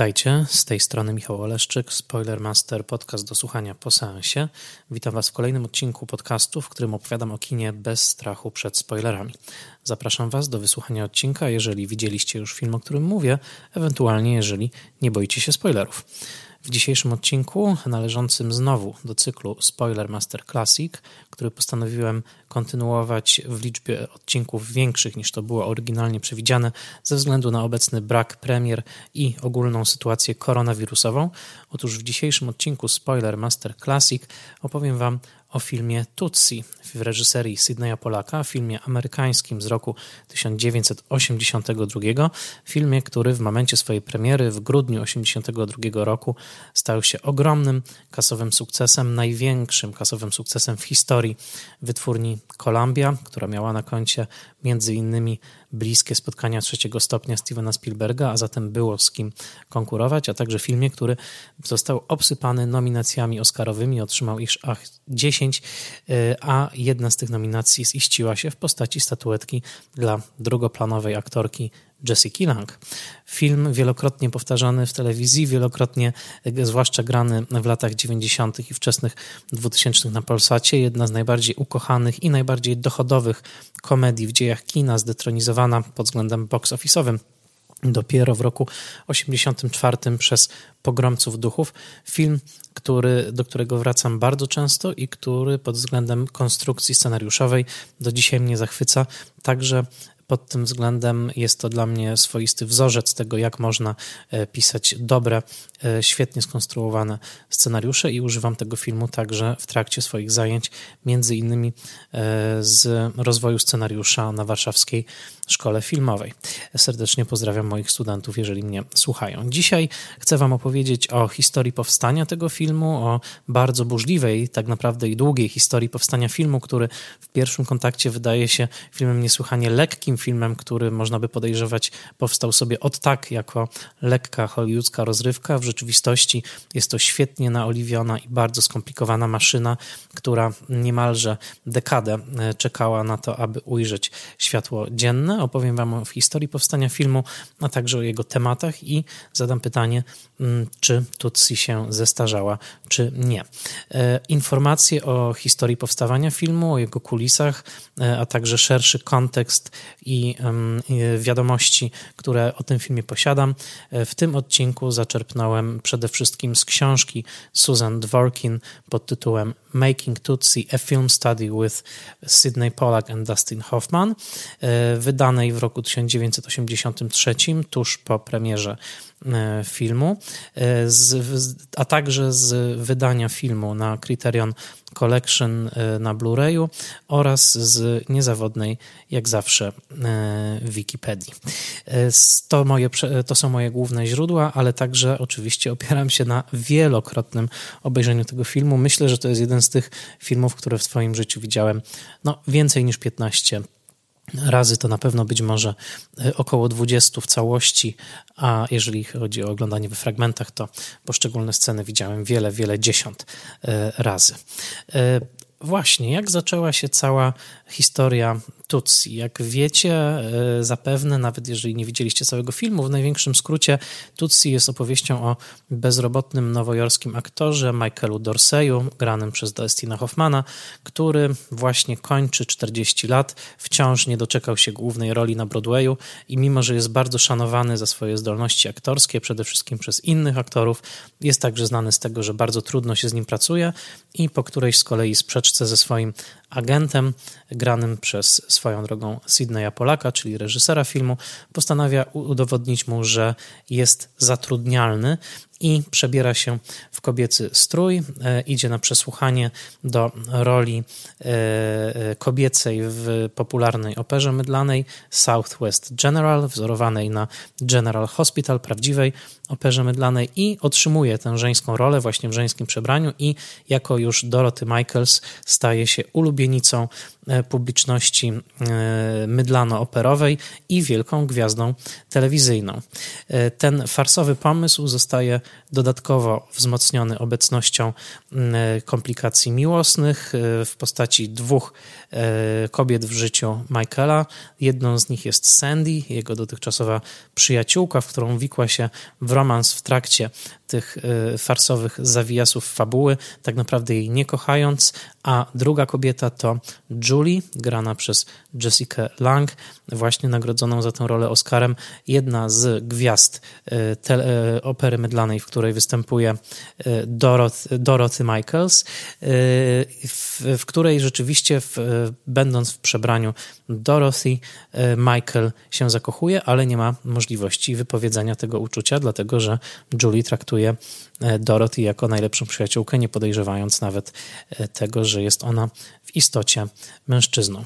Witajcie, z tej strony Michał Oleszczyk, Spoilermaster, podcast do słuchania po seansie. Witam Was w kolejnym odcinku podcastu, w którym opowiadam o kinie bez strachu przed spoilerami. Zapraszam Was do wysłuchania odcinka, jeżeli widzieliście już film, o którym mówię, ewentualnie jeżeli nie boicie się spoilerów. W dzisiejszym odcinku, należącym znowu do cyklu Spoiler Master Classic, który postanowiłem kontynuować w liczbie odcinków większych niż to było oryginalnie przewidziane, ze względu na obecny brak premier i ogólną sytuację koronawirusową. Otóż w dzisiejszym odcinku Spoiler Master Classic opowiem Wam o filmie Tutsi w reżyserii Sydneya Polaka, filmie amerykańskim z roku 1982, filmie, który w momencie swojej premiery w grudniu 1982 roku stał się ogromnym kasowym sukcesem, największym kasowym sukcesem w historii wytwórni Columbia, która miała na koncie między innymi bliskie spotkania trzeciego stopnia Stevena Spielberga, a zatem było z kim konkurować, a także filmie, który został obsypany nominacjami oscarowymi, otrzymał ich 10, y, a jedna z tych nominacji ziściła się w postaci statuetki dla drugoplanowej aktorki Jessie Lang. Film wielokrotnie powtarzany w telewizji, wielokrotnie, e, zwłaszcza grany w latach 90. i wczesnych 2000 na Polsacie. Jedna z najbardziej ukochanych i najbardziej dochodowych komedii w dziejach kina, zdetronizowana pod względem box office'owym dopiero w roku 1984 przez Pogromców Duchów. Film, który, do którego wracam bardzo często i który pod względem konstrukcji scenariuszowej do dzisiaj mnie zachwyca. Także pod tym względem jest to dla mnie swoisty wzorzec tego, jak można e, pisać dobre, e, świetnie skonstruowane scenariusze i używam tego filmu także w trakcie swoich zajęć, między innymi e, z rozwoju scenariusza na Warszawskiej Szkole Filmowej. Serdecznie pozdrawiam moich studentów, jeżeli mnie słuchają. Dzisiaj chcę Wam opowiedzieć o historii powstania tego filmu, o bardzo burzliwej, tak naprawdę i długiej historii powstania filmu, który w pierwszym kontakcie wydaje się filmem niesłychanie lekkim, filmem, który można by podejrzewać powstał sobie od tak jako lekka hollywoodzka rozrywka. W rzeczywistości jest to świetnie naoliwiona i bardzo skomplikowana maszyna, która niemalże dekadę e, czekała na to, aby ujrzeć światło dzienne. Opowiem Wam o historii powstania filmu, a także o jego tematach i zadam pytanie, mm, czy Tutsi się zestarzała, czy nie. E, informacje o historii powstawania filmu, o jego kulisach, e, a także szerszy kontekst i wiadomości, które o tym filmie posiadam. E, w tym odcinku zaczerpnąłem przede wszystkim z książki Susan Dworkin pod tytułem Making Tutsi, a Film Study with Sidney Pollack and Dustin Hoffman, e, wydanej w roku 1983, tuż po premierze e, filmu, a także z wydania filmu na Criterion Collection e, na Blu-rayu oraz z niezawodnej, jak zawsze, e, Wikipedii. E, to, moje, to są moje główne źródła, ale także oczywiście opieram się na wielokrotnym obejrzeniu tego filmu. Myślę, że to jest jeden z tych filmów, które w swoim życiu widziałem no, więcej niż 15 razy to na pewno być może e, około 20 w całości, a jeżeli chodzi o oglądanie we fragmentach, to poszczególne sceny widziałem wiele, wiele dziesiąt e, razy. E, właśnie, jak zaczęła się cała historia Tutsi. Jak wiecie, e, zapewne, nawet jeżeli nie widzieliście całego filmu, w największym skrócie Tutsi jest opowieścią o bezrobotnym nowojorskim aktorze Michaelu Dorseyu, granym przez Dustina Hoffmana, który właśnie kończy 40 lat, wciąż nie doczekał się głównej roli na Broadwayu i mimo, że jest bardzo szanowany za swoje zdolności aktorskie, przede wszystkim przez innych aktorów, jest także znany z tego, że bardzo trudno się z nim pracuje i po którejś z kolei sprzeczce ze swoim agentem, granym przez swoją drogą Sydneya Polaka, czyli reżysera filmu, postanawia udowodnić mu, że jest zatrudnialny i przebiera się w kobiecy strój, e, idzie na przesłuchanie do roli e, e, kobiecej w popularnej operze mydlanej Southwest General, wzorowanej na General Hospital, prawdziwej operze mydlanej i otrzymuje tę żeńską rolę właśnie w żeńskim przebraniu i jako już Dorothy Michaels staje się ulubienicą publiczności mydlano-operowej i wielką gwiazdą telewizyjną. Ten farsowy pomysł zostaje dodatkowo wzmocniony obecnością komplikacji miłosnych w postaci dwóch kobiet w życiu Michaela. Jedną z nich jest Sandy, jego dotychczasowa przyjaciółka, w którą wikła się w romans w trakcie tych farsowych zawijasów fabuły, tak naprawdę jej nie kochając, a druga kobieta to Julie, grana przez Jessica Lang, właśnie nagrodzoną za tę rolę Oscarem, jedna z gwiazd tele, y, opery mydlanej, w której występuje Dorothy, Dorothy Michaels, w, w której rzeczywiście, w, będąc w przebraniu Dorothy, Michael się zakochuje, ale nie ma możliwości wypowiedzenia tego uczucia, dlatego że Julie traktuje e, Dorothy jako najlepszą przyjaciółkę, nie podejrzewając nawet e, tego, że jest ona w istocie mężczyzną.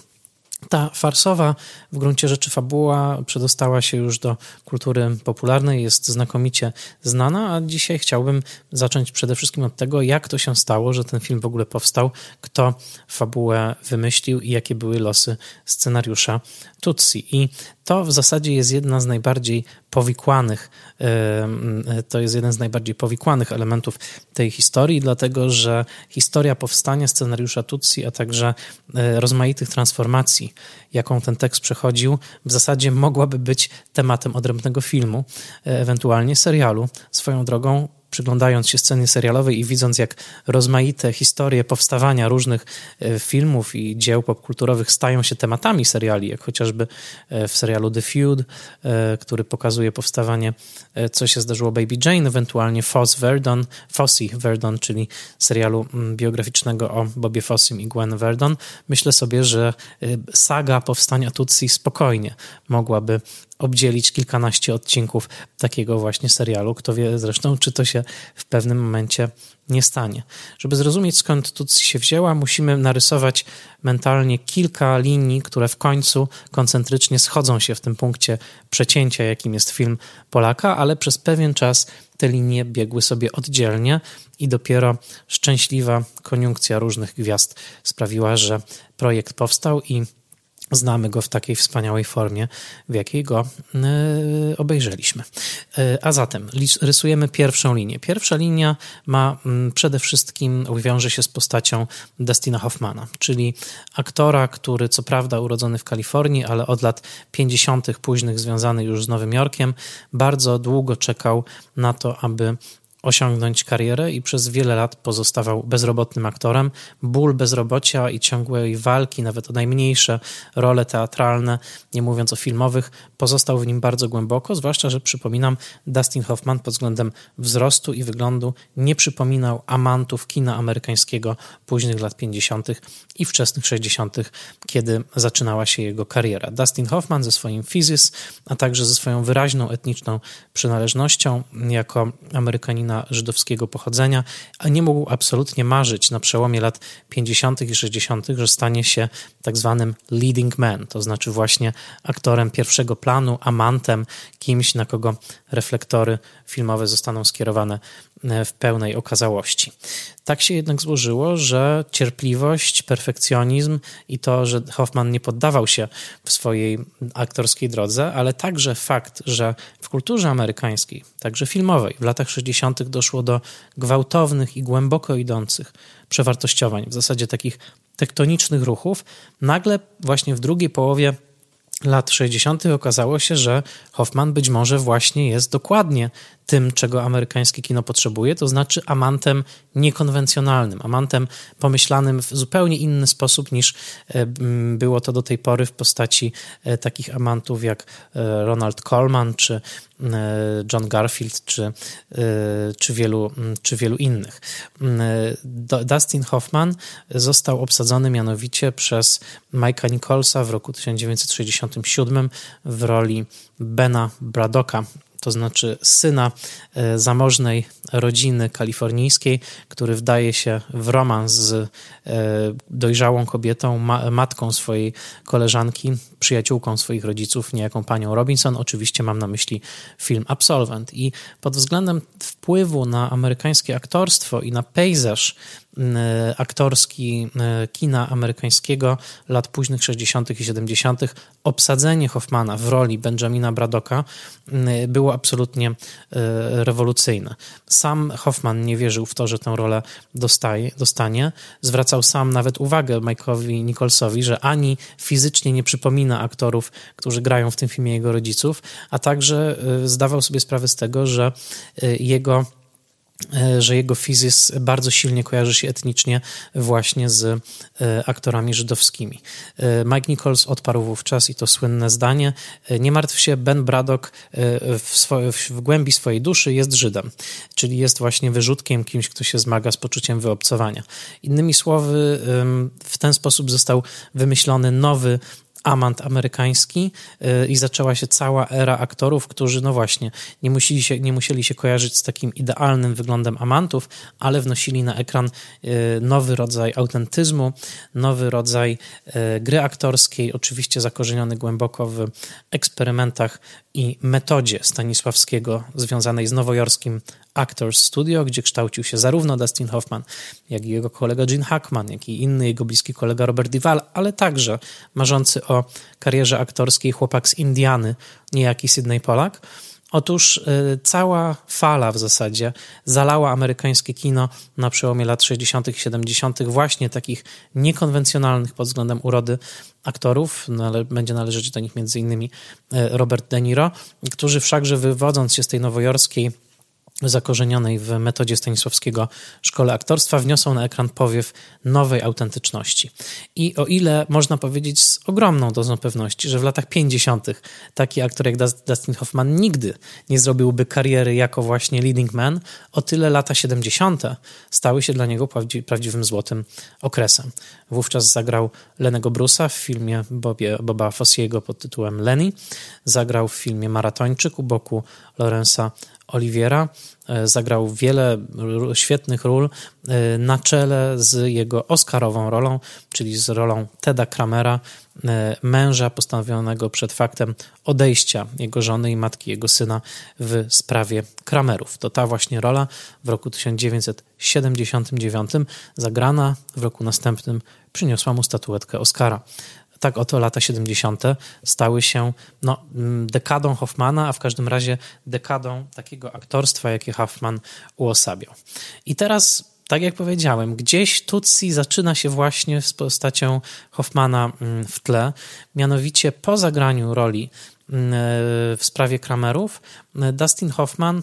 Ta farsowa w gruncie rzeczy fabuła przedostała się już do kultury popularnej, jest znakomicie znana, a dzisiaj chciałbym zacząć przede wszystkim od tego, jak to się stało, że ten film w ogóle powstał, kto fabułę wymyślił i jakie były losy scenariusza Tutsi. I to w zasadzie jest jedna z najbardziej powikłanych, to jest jeden z najbardziej powikłanych elementów tej historii, dlatego że historia powstania scenariusza Tutsi, a także e, rozmaitych transformacji, jaką ten tekst przechodził, w zasadzie mogłaby być tematem odrębnego filmu, e, ewentualnie serialu. Swoją drogą przyglądając się scenie serialowej i widząc, jak rozmaite historie powstawania różnych e, filmów i dzieł popkulturowych stają się tematami seriali, jak chociażby e, w serialu The Feud, e, który pokazuje powstawanie, co się zdarzyło Baby Jane, ewentualnie Foss Verdon, Fossey Verdon, czyli serialu mm, biograficznego o Bobie Fossim i Gwen Verdon. Myślę sobie, że saga powstania Tutsi spokojnie mogłaby obdzielić kilkanaście odcinków takiego właśnie serialu. Kto wie zresztą, czy to się w pewnym momencie nie stanie. Żeby zrozumieć skąd Tutsi się wzięła, musimy narysować mentalnie kilka linii, które w końcu koncentrycznie schodzą się w tym punkcie przecięcia, jakim jest film Polaka, ale przez pewien czas te linie biegły sobie oddzielnie i dopiero szczęśliwa koniunkcja różnych gwiazd sprawiła, że projekt powstał i znamy go w takiej wspaniałej formie, w jakiej go y, obejrzeliśmy. Y, a zatem rysujemy pierwszą linię. Pierwsza linia ma y, przede wszystkim, wiąże się z postacią Dustina Hoffmana, czyli aktora, który co prawda urodzony w Kalifornii, ale od lat 50. późnych związany już z Nowym Jorkiem, bardzo długo czekał na to, aby osiągnąć karierę i przez wiele lat pozostawał bezrobotnym aktorem. Ból bezrobocia i ciągłej walki, nawet o najmniejsze role teatralne, nie mówiąc o filmowych, pozostał w nim bardzo głęboko, zwłaszcza, że przypominam, Dustin Hoffman pod względem wzrostu i wyglądu nie przypominał amantów kina amerykańskiego późnych lat 50. i wczesnych 60., kiedy zaczynała się jego kariera. Dustin Hoffman ze swoim fizys, a także ze swoją wyraźną etniczną przynależnością jako Amerykanina żydowskiego pochodzenia, a nie mógł absolutnie marzyć na przełomie lat 50. i 60., że stanie się tak zwanym leading man, to znaczy właśnie aktorem pierwszego planu, amantem, kimś, na kogo reflektory filmowe zostaną skierowane w pełnej okazałości. Tak się jednak złożyło, że cierpliwość, perfekcjonizm i to, że Hoffman nie poddawał się w swojej aktorskiej drodze, ale także fakt, że w kulturze amerykańskiej, także filmowej, w latach 60. doszło do gwałtownych i głęboko idących przewartościowań, w zasadzie takich tektonicznych ruchów, nagle właśnie w drugiej połowie lat 60. okazało się, że Hoffman być może właśnie jest dokładnie tym, czego amerykańskie kino potrzebuje, to znaczy amantem niekonwencjonalnym, amantem pomyślanym w zupełnie inny sposób niż e, było to do tej pory w postaci e, takich amantów jak e, Ronald Coleman czy John Garfield czy, czy, wielu, czy wielu innych. Dustin Hoffman został obsadzony mianowicie przez Mike'a Nicholsa w roku 1967 w roli Bena Bradoka to znaczy syna e, zamożnej rodziny kalifornijskiej, który wdaje się w romans z e, dojrzałą kobietą, matką swojej koleżanki, przyjaciółką swoich rodziców, niejaką panią Robinson. Oczywiście mam na myśli film Absolvent. I pod względem wpływu na amerykańskie aktorstwo i na pejzaż aktorski kina amerykańskiego lat późnych 60. i 70. Obsadzenie Hoffmana w roli Benjamina Bradoka było absolutnie rewolucyjne. Sam Hoffman nie wierzył w to, że tę rolę dostaje, dostanie. Zwracał sam nawet uwagę Mike'owi Nicholsowi, że ani fizycznie nie przypomina aktorów, którzy grają w tym filmie jego rodziców, a także zdawał sobie sprawę z tego, że jego E, że jego fizys bardzo silnie kojarzy się etnicznie właśnie z e, aktorami żydowskimi. E, Mike Nichols odparł wówczas i to słynne zdanie: Nie martw się, Ben Braddock w, w głębi swojej duszy jest Żydem, czyli jest właśnie wyrzutkiem, kimś, kto się zmaga z poczuciem wyobcowania. Innymi słowy, w ten sposób został wymyślony nowy amant amerykański y, i zaczęła się cała era aktorów, którzy no właśnie nie musieli się, nie musieli się kojarzyć z takim idealnym wyglądem amantów, ale wnosili na ekran y, nowy rodzaj autentyzmu, nowy rodzaj y, gry aktorskiej, oczywiście zakorzeniony głęboko w eksperymentach i metodzie Stanisławskiego związanej z nowojorskim Actors Studio, gdzie kształcił się zarówno Dustin Hoffman, jak i jego kolega Gene Hackman, jak i inny jego bliski kolega Robert Duvall, ale także marzący o karierze aktorskiej chłopak z Indiany, niejaki Sydney Pollack. Otóż y, cała fala w zasadzie zalała amerykańskie kino na przełomie lat 60. i 70., właśnie takich niekonwencjonalnych pod względem urody aktorów. Nale, będzie należeć do nich m.in. Y, Robert De Niro, którzy wszakże wywodząc się z tej nowojorskiej zakorzenionej w metodzie Stanisławskiego szkole aktorstwa wniosą na ekran powiew nowej autentyczności. I o ile można powiedzieć z ogromną dozą pewności, że w latach 50. taki aktor jak Dustin Hoffman nigdy nie zrobiłby kariery jako właśnie leading man, o tyle lata 70. stały się dla niego prawdziwym złotym okresem. Wówczas zagrał Lenego Brusa w filmie Bobie, Boba Fossiego pod tytułem Lenny, zagrał w filmie Maratończyk u boku Lorenza Oliviera. E, zagrał wiele świetnych ról e, na czele z jego Oscarową rolą, czyli z rolą Teda Kramera, e, męża postanowionego przed faktem odejścia jego żony i matki jego syna w sprawie Kramerów. To ta właśnie rola w roku 1979 zagrana w roku następnym przyniosła mu statuetkę Oscara tak oto lata 70. stały się no, mm, dekadą Hoffmana, a w każdym razie dekadą takiego aktorstwa, jakie Hoffman uosabiał. I teraz tak jak powiedziałem, gdzieś Tutsi zaczyna się właśnie z postacią Hoffmana mm, w tle, mianowicie po zagraniu roli mm, w sprawie Kramerów, Dustin Hoffman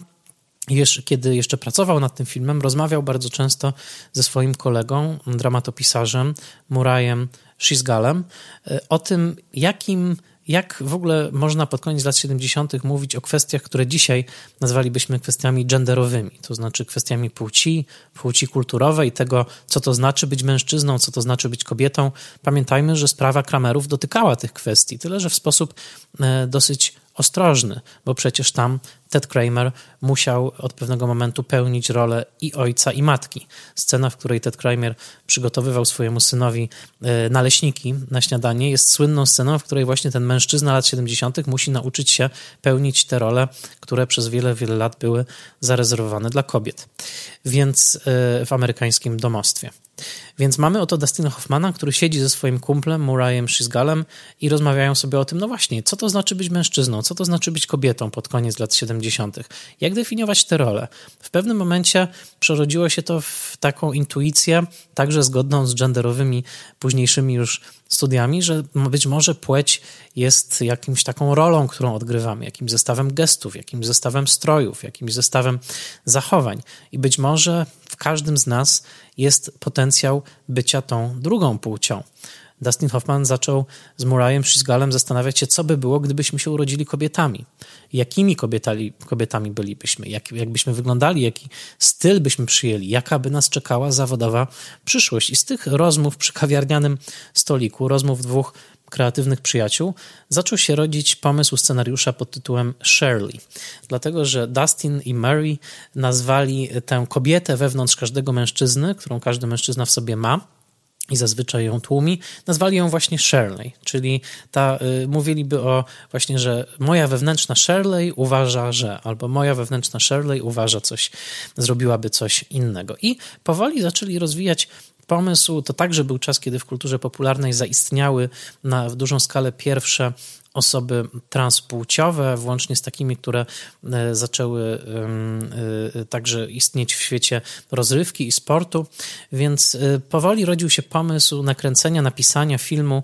jeszcze, kiedy jeszcze pracował nad tym filmem, rozmawiał bardzo często ze swoim kolegą, dramatopisarzem Murajem Shizgalem, e, o tym, jakim jak w ogóle można pod koniec lat 70. mówić o kwestiach, które dzisiaj nazwalibyśmy kwestiami genderowymi, to znaczy kwestiami płci, płci kulturowej, tego, co to znaczy być mężczyzną, co to znaczy być kobietą. Pamiętajmy, że sprawa Kramerów dotykała tych kwestii, tyle że w sposób e, dosyć ostrożny, bo przecież tam Ted Kramer musiał od pewnego momentu pełnić rolę i ojca, i matki. Scena, w której Ted Kramer przygotowywał swojemu synowi e, naleśniki na śniadanie, jest słynną sceną, w której właśnie ten mężczyzna lat 70. musi nauczyć się pełnić te role, które przez wiele, wiele lat były zarezerwowane dla kobiet. Więc e, w amerykańskim domostwie. Więc mamy oto Dustina Hoffmana, który siedzi ze swoim kumplem Murrayem Shizgalem i rozmawiają sobie o tym, no właśnie, co to znaczy być mężczyzną, co to znaczy być kobietą pod koniec lat 70. Jak definiować te role? W pewnym momencie przerodziło się to w taką intuicję, także zgodną z genderowymi późniejszymi już studiami, że być może płeć jest jakimś taką rolą, którą odgrywamy, jakimś zestawem gestów, jakimś zestawem strojów, jakimś zestawem zachowań. I być może każdym z nas jest potencjał bycia tą drugą płcią. Dustin Hoffman zaczął z Murrayem Szizgalem zastanawiać się, co by było, gdybyśmy się urodzili kobietami. Jakimi kobietali, kobietami bylibyśmy, jak, jakbyśmy wyglądali, jaki styl byśmy przyjęli, jaka by nas czekała zawodowa przyszłość. I z tych rozmów przy kawiarnianym stoliku, rozmów dwóch kreatywnych przyjaciół, zaczął się rodzić pomysł scenariusza pod tytułem Shirley. Dlatego, że Dustin i Mary nazwali tę kobietę wewnątrz każdego mężczyzny, którą każdy mężczyzna w sobie ma, i zazwyczaj ją tłumi, nazwali ją właśnie Shirley, czyli ta, y, mówiliby o właśnie, że moja wewnętrzna Shirley uważa, że, albo moja wewnętrzna Shirley uważa coś, zrobiłaby coś innego. I powoli zaczęli rozwijać pomysł, to także był czas, kiedy w kulturze popularnej zaistniały na w dużą skalę pierwsze osoby transpłciowe, włącznie z takimi, które e, zaczęły e, także istnieć w świecie rozrywki i sportu, więc e, powoli rodził się pomysł nakręcenia, napisania filmu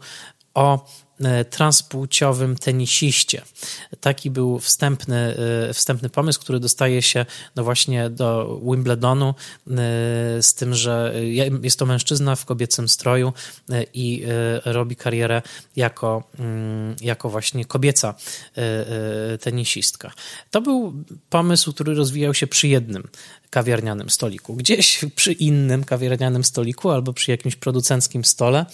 o E, transpłciowym tenisiście. Taki był wstępny, e, wstępny pomysł, który dostaje się no właśnie do Wimbledonu e, z tym, że jest to mężczyzna w kobiecym stroju i robi karierę jako, mm, jako właśnie kobieca tenisistka. To był pomysł, który rozwijał się przy jednym kawiarnianym stoliku. Gdzieś przy innym kawiarnianym stoliku albo przy jakimś producenckim stole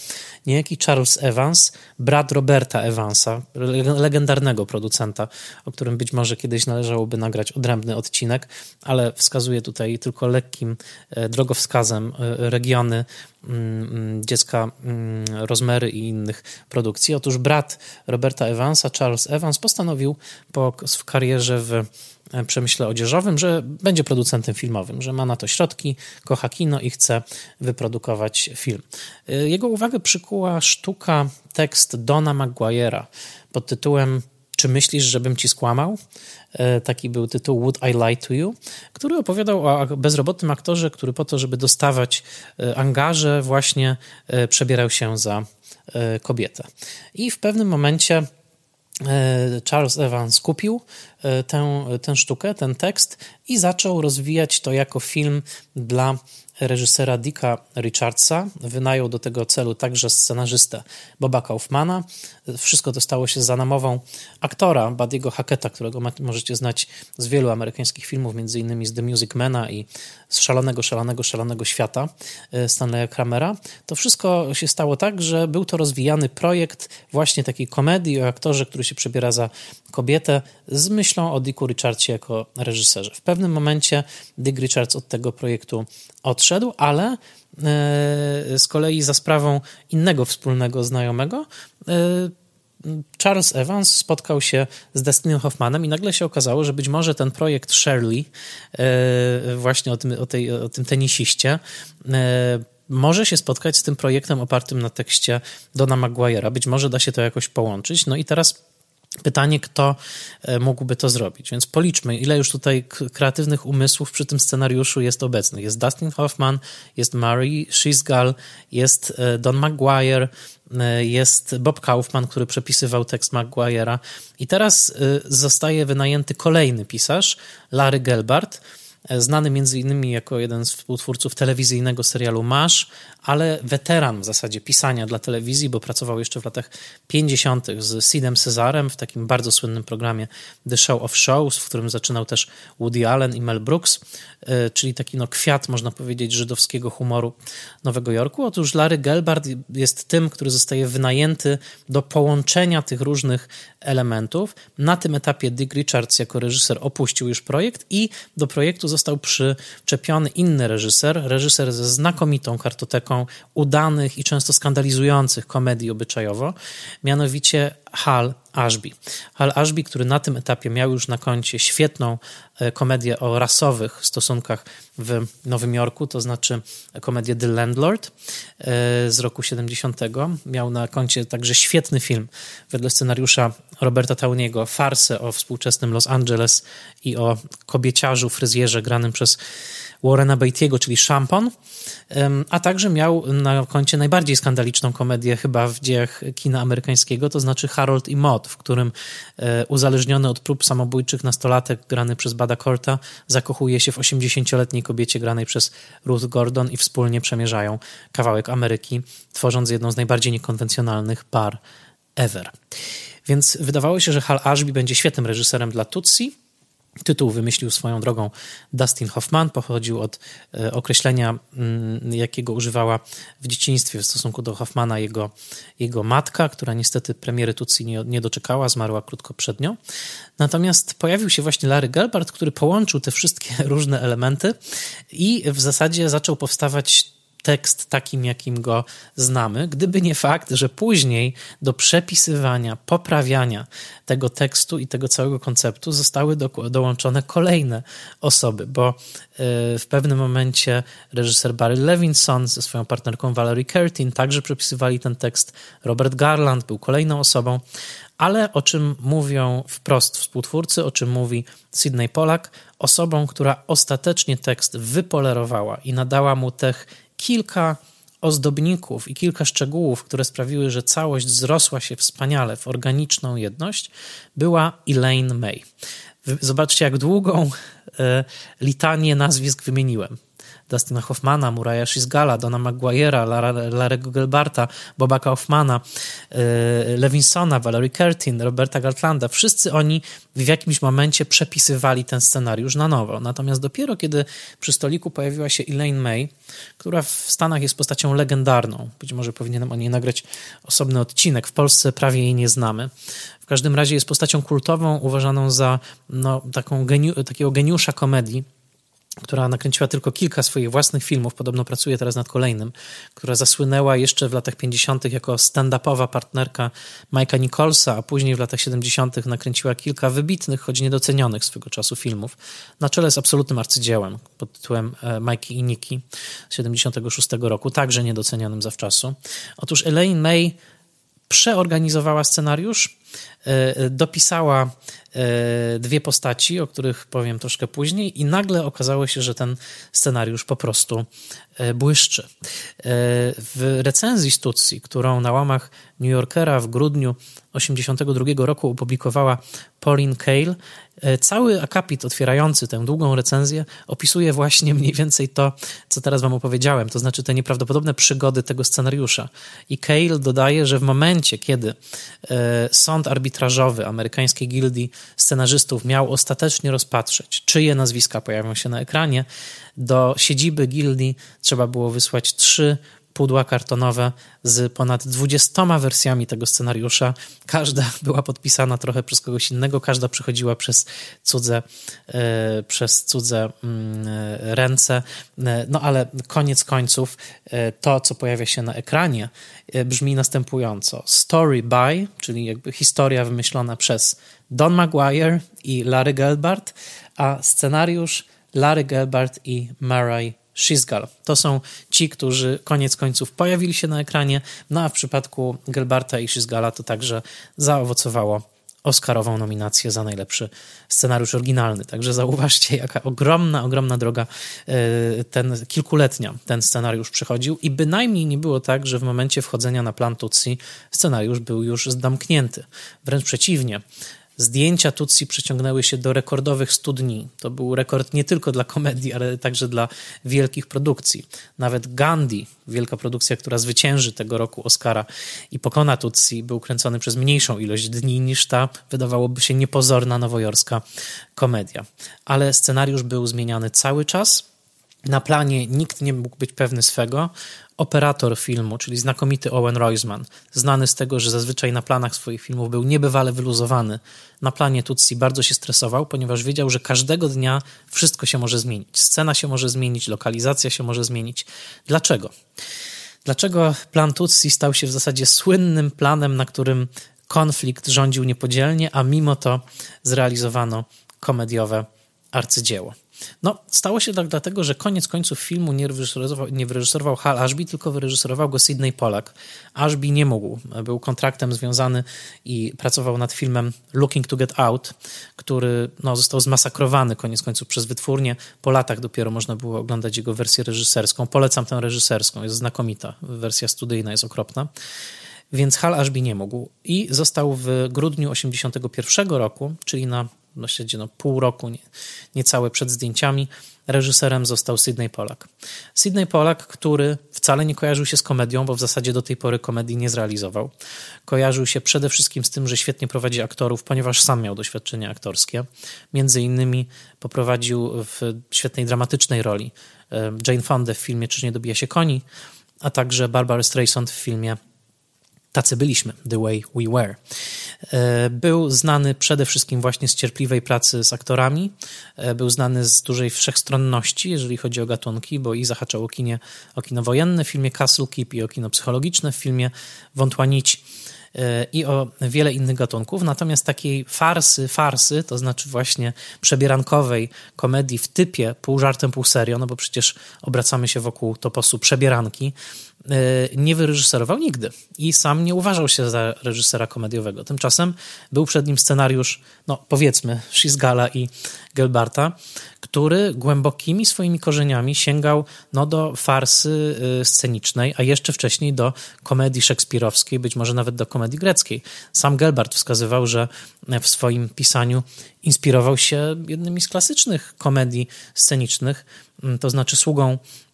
niejaki Charles Evans, brat Roberta Evansa, legendarnego producenta, o którym być może kiedyś należałoby nagrać odrębny odcinek, ale wskazuje tutaj tylko lekkim e, drogowskazem e, regiony mm, mm, dziecka mm, Rozmery i innych produkcji. Otóż brat Roberta Evansa, Charles Evans, postanowił po, karierze w przemyśle odzieżowym, że będzie producentem filmowym, że ma na to środki, kocha kino i chce wyprodukować film. E, jego uwagę przykuła sztuka, tekst Dona Maguire'a pod tytułem czy myślisz, żebym ci skłamał? E, taki był tytuł Would I Lie to You, który opowiadał o bezrobotnym aktorze, który po to, żeby dostawać angaże, właśnie przebierał się za kobietę. I w pewnym momencie E, Charles Evans kupił e, tę, tę sztukę, ten tekst i zaczął rozwijać to jako film dla reżysera Dicka Richardsa. Wynajął do tego celu także scenarzystę Boba Kaufmana. Wszystko to stało się za namową aktora Badiego Hacketa, którego możecie znać z wielu amerykańskich filmów, między innymi z The Music Mana i z Szalonego, Szalonego, Szalonego Świata e, Stanleya Kramera. To wszystko się stało tak, że był to rozwijany projekt właśnie takiej komedii o aktorze, który się przebiera za kobietę z myślą o Dicku Richardsie jako reżyserze. W pewnym momencie Dick Richards od tego projektu odszedł, ale e, z kolei za sprawą innego wspólnego znajomego e, Charles Evans spotkał się z Destinem Hoffmanem i nagle się okazało, że być może ten projekt Shirley, e, właśnie o tym, o tej, o tym tenisiście, może się spotkać z tym projektem opartym na tekście Dona Maguire'a. Być może da się to jakoś połączyć. No i teraz Pytanie, kto e, mógłby to zrobić. Więc policzmy, ile już tutaj kreatywnych umysłów przy tym scenariuszu jest obecnych. Jest Dustin Hoffman, jest Mary Shisgal, jest e, Don Maguire, e, jest Bob Kaufman, który przepisywał tekst Maguire'a. I teraz zostaje wynajęty kolejny pisarz, Larry Gelbart, znany między innymi jako jeden z współtwórców telewizyjnego serialu MASH, ale weteran w zasadzie pisania dla telewizji, bo pracował jeszcze w latach 50. z Sidem Cezarem w takim bardzo słynnym programie The Show of Shows, w którym zaczynał też Woody Allen i Mel Brooks, e, czyli taki no kwiat, można powiedzieć, żydowskiego humoru Nowego Jorku. Otóż Larry Gelbart jest tym, który zostaje wynajęty do połączenia tych różnych elementów. Na tym etapie Dick Richards jako reżyser opuścił już projekt i do projektu został przyczepiony inny reżyser, reżyser ze znakomitą kartoteką udanych i często skandalizujących komedii obyczajowo, mianowicie Hal Ashby. Hal Ashby, który na tym etapie miał już na koncie świetną e, komedię o rasowych stosunkach w Nowym Jorku, to znaczy komedię The Landlord e, z roku 70. Miał na koncie także świetny film wedle scenariusza Roberta Towniego, farsę o współczesnym Los Angeles i o kobieciarzu, fryzjerze granym przez Warrena Beatty'ego, czyli Szampon, a także miał na koncie najbardziej skandaliczną komedię chyba w dziejach kina amerykańskiego, to znaczy Harold i Maud, w którym e, uzależniony od prób samobójczych nastolatek grany przez Bada Corta zakochuje się w 80-letniej kobiecie granej przez Ruth Gordon i wspólnie przemierzają kawałek Ameryki, tworząc jedną z najbardziej niekonwencjonalnych par ever. Więc wydawało się, że Hal Ashby będzie świetnym reżyserem dla Tutsi, Tytuł wymyślił swoją drogą Dustin Hoffman, pochodził od e, określenia, mm, jakiego używała w dzieciństwie w stosunku do Hoffmana jego, jego matka, która niestety premiery Tutsi nie, nie doczekała, zmarła krótko przed nią. Natomiast pojawił się właśnie Larry Gelbart, który połączył te wszystkie różne elementy i w zasadzie zaczął powstawać tekst takim, jakim go znamy, gdyby nie fakt, że później do przepisywania, poprawiania tego tekstu i tego całego konceptu zostały do, dołączone kolejne osoby, bo e, w pewnym momencie reżyser Barry Levinson ze swoją partnerką Valerie Curtin także przepisywali ten tekst. Robert Garland był kolejną osobą, ale o czym mówią wprost współtwórcy, o czym mówi Sidney Pollack, osobą, która ostatecznie tekst wypolerowała i nadała mu tych kilka ozdobników i kilka szczegółów, które sprawiły, że całość zrosła się wspaniale w organiczną jedność, była Elaine May. Zobaczcie, jak długą e, litanię nazwisk wymieniłem. Dustina Hoffmana, Muraya Shizgala, Dona Maguire'a, Larego Gelbarta, Boba Kaufmana, y, Levinsona, Valerie Curtin, Roberta Gartlanda. Wszyscy oni w jakimś momencie przepisywali ten scenariusz na nowo. Natomiast dopiero kiedy przy stoliku pojawiła się Elaine May, która w Stanach jest postacią legendarną, być może powinienem o niej nagrać osobny odcinek, w Polsce prawie jej nie znamy. W każdym razie jest postacią kultową, uważaną za no, taką geniu, takiego geniusza komedii która nakręciła tylko kilka swoich własnych filmów, podobno pracuje teraz nad kolejnym, która zasłynęła jeszcze w latach 50. jako stand-upowa partnerka Mike'a Nicholsa, a później w latach 70. nakręciła kilka wybitnych, choć niedocenionych swego czasu filmów, na czele z absolutnym arcydziełem pod tytułem e, Mikey i Nikki z 76 roku, także niedocenionym zawczasu. Otóż Elaine May przeorganizowała scenariusz, dopisała e, dwie postaci, o których powiem troszkę później, i nagle okazało się, że ten scenariusz po prostu e, błyszczy. W recenzji Stutzi, którą na łamach New Yorkera w grudniu 1982 roku opublikowała Pauline Kael, E, cały akapit otwierający tę długą recenzję opisuje właśnie mniej więcej to, co teraz wam opowiedziałem, to znaczy te nieprawdopodobne przygody tego scenariusza. I Cale dodaje, że w momencie, kiedy e, sąd arbitrażowy amerykańskiej gildii scenarzystów miał ostatecznie rozpatrzeć, czyje nazwiska pojawią się na ekranie, do siedziby gildii trzeba było wysłać trzy pudła kartonowe z ponad 20 wersjami tego scenariusza. Każda była podpisana trochę przez kogoś innego, każda przechodziła przez cudze, e, przez cudze mm, ręce. E, no ale koniec końców e, to, co pojawia się na ekranie, brzmi następująco. Story by, czyli jakby historia wymyślona przez Don Maguire i Larry Gelbart, a scenariusz Larry Gelbart i Murray Shizgal. To są ci, którzy koniec końców pojawili się na ekranie, no a w przypadku Gelbarta i Shizgala to także zaowocowało Oscarową nominację za najlepszy scenariusz oryginalny. Także zauważcie, jaka ogromna, ogromna droga e, ten kilkuletnia ten scenariusz przechodził i bynajmniej nie było tak, że w momencie wchodzenia na plan Tutsi scenariusz był już zdamknięty. Wręcz przeciwnie. Zdjęcia Tutsi przeciągnęły się do rekordowych studni. To był rekord nie tylko dla komedii, ale także dla wielkich produkcji. Nawet Gandhi, wielka produkcja, która zwycięży tego roku Oscara i pokona Tutsi, był kręcony przez mniejszą ilość dni niż ta, wydawałoby się, niepozorna nowojorska komedia. Ale scenariusz był zmieniany cały czas. Na planie nikt nie mógł być pewny swego operator filmu, czyli znakomity Owen Roisman, znany z tego, że zazwyczaj na planach swoich filmów był niebywale wyluzowany, na planie Tutsi bardzo się stresował, ponieważ wiedział, że każdego dnia wszystko się może zmienić. Scena się może zmienić, lokalizacja się może zmienić. Dlaczego? Dlaczego plan Tutsi stał się w zasadzie słynnym planem, na którym konflikt rządził niepodzielnie, a mimo to zrealizowano komediowe arcydzieło? No, stało się tak dlatego, że koniec końców filmu nie wyreżyserował, nie wyreżyserował Hal Ashby, tylko wyreżyserował go Sidney Pollack. Ashby nie mógł, był kontraktem związany i pracował nad filmem Looking to Get Out, który no, został zmasakrowany koniec końców przez wytwórnię. Po latach dopiero można było oglądać jego wersję reżyserską. Polecam tę reżyserską, jest znakomita. Wersja studyjna jest okropna więc Hal Ashby nie mógł i został w grudniu 1981 roku, czyli na właściwie no, pół roku, nie, niecałe przed zdjęciami, reżyserem został Sidney Pollack. Sidney Pollack, który wcale nie kojarzył się z komedią, bo w zasadzie do tej pory komedii nie zrealizował. Kojarzył się przede wszystkim z tym, że świetnie prowadzi aktorów, ponieważ sam miał doświadczenie aktorskie. Między innymi poprowadził w świetnej dramatycznej roli Jane Fonda w filmie Czyż nie dobija się koni, a także Barbara Streisand w filmie Tacy byliśmy, The Way We Were. E, był znany przede wszystkim właśnie z cierpliwej pracy z aktorami, e, był znany z dużej wszechstronności, jeżeli chodzi o gatunki, bo i zahaczał o, kinie, o kino wojenne w filmie Castle Keep i o kino psychologiczne w filmie Wątłanić i o wiele innych gatunków. Natomiast takiej farsy, farsy, to znaczy właśnie przebierankowej komedii w typie pół żartem, pół serio, no bo przecież obracamy się wokół toposu przebieranki, E, nie wyreżyserował nigdy i sam nie uważał się za reżysera komediowego. Tymczasem był przed nim scenariusz, no powiedzmy, Szizgala i Gelbarta, który głębokimi swoimi korzeniami sięgał no, do farsy e, scenicznej, a jeszcze wcześniej do komedii szekspirowskiej, być może nawet do komedii greckiej. Sam Gelbart wskazywał, że w swoim pisaniu inspirował się jednymi z klasycznych komedii scenicznych, to znaczy sługą E,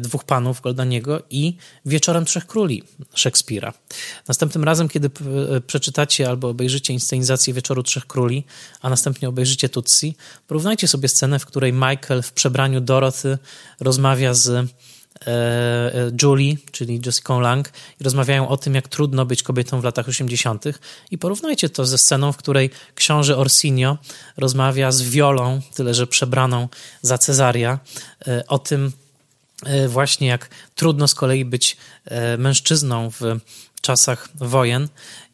dwóch Panów Goldaniego i Wieczorem Trzech Króli Szekspira. Następnym razem, kiedy e, przeczytacie albo obejrzycie inscenizację Wieczoru Trzech Króli, a następnie obejrzycie Tutsi, porównajcie sobie scenę, w której Michael w przebraniu Dorothy rozmawia z e, Julie, czyli Jessica Lang, i rozmawiają o tym, jak trudno być kobietą w latach 80. I porównajcie to ze sceną, w której książę Orsinio rozmawia z Wiolą, tyle że przebraną za Cezaria, o tym, E, właśnie jak trudno z kolei być e, mężczyzną w czasach wojen.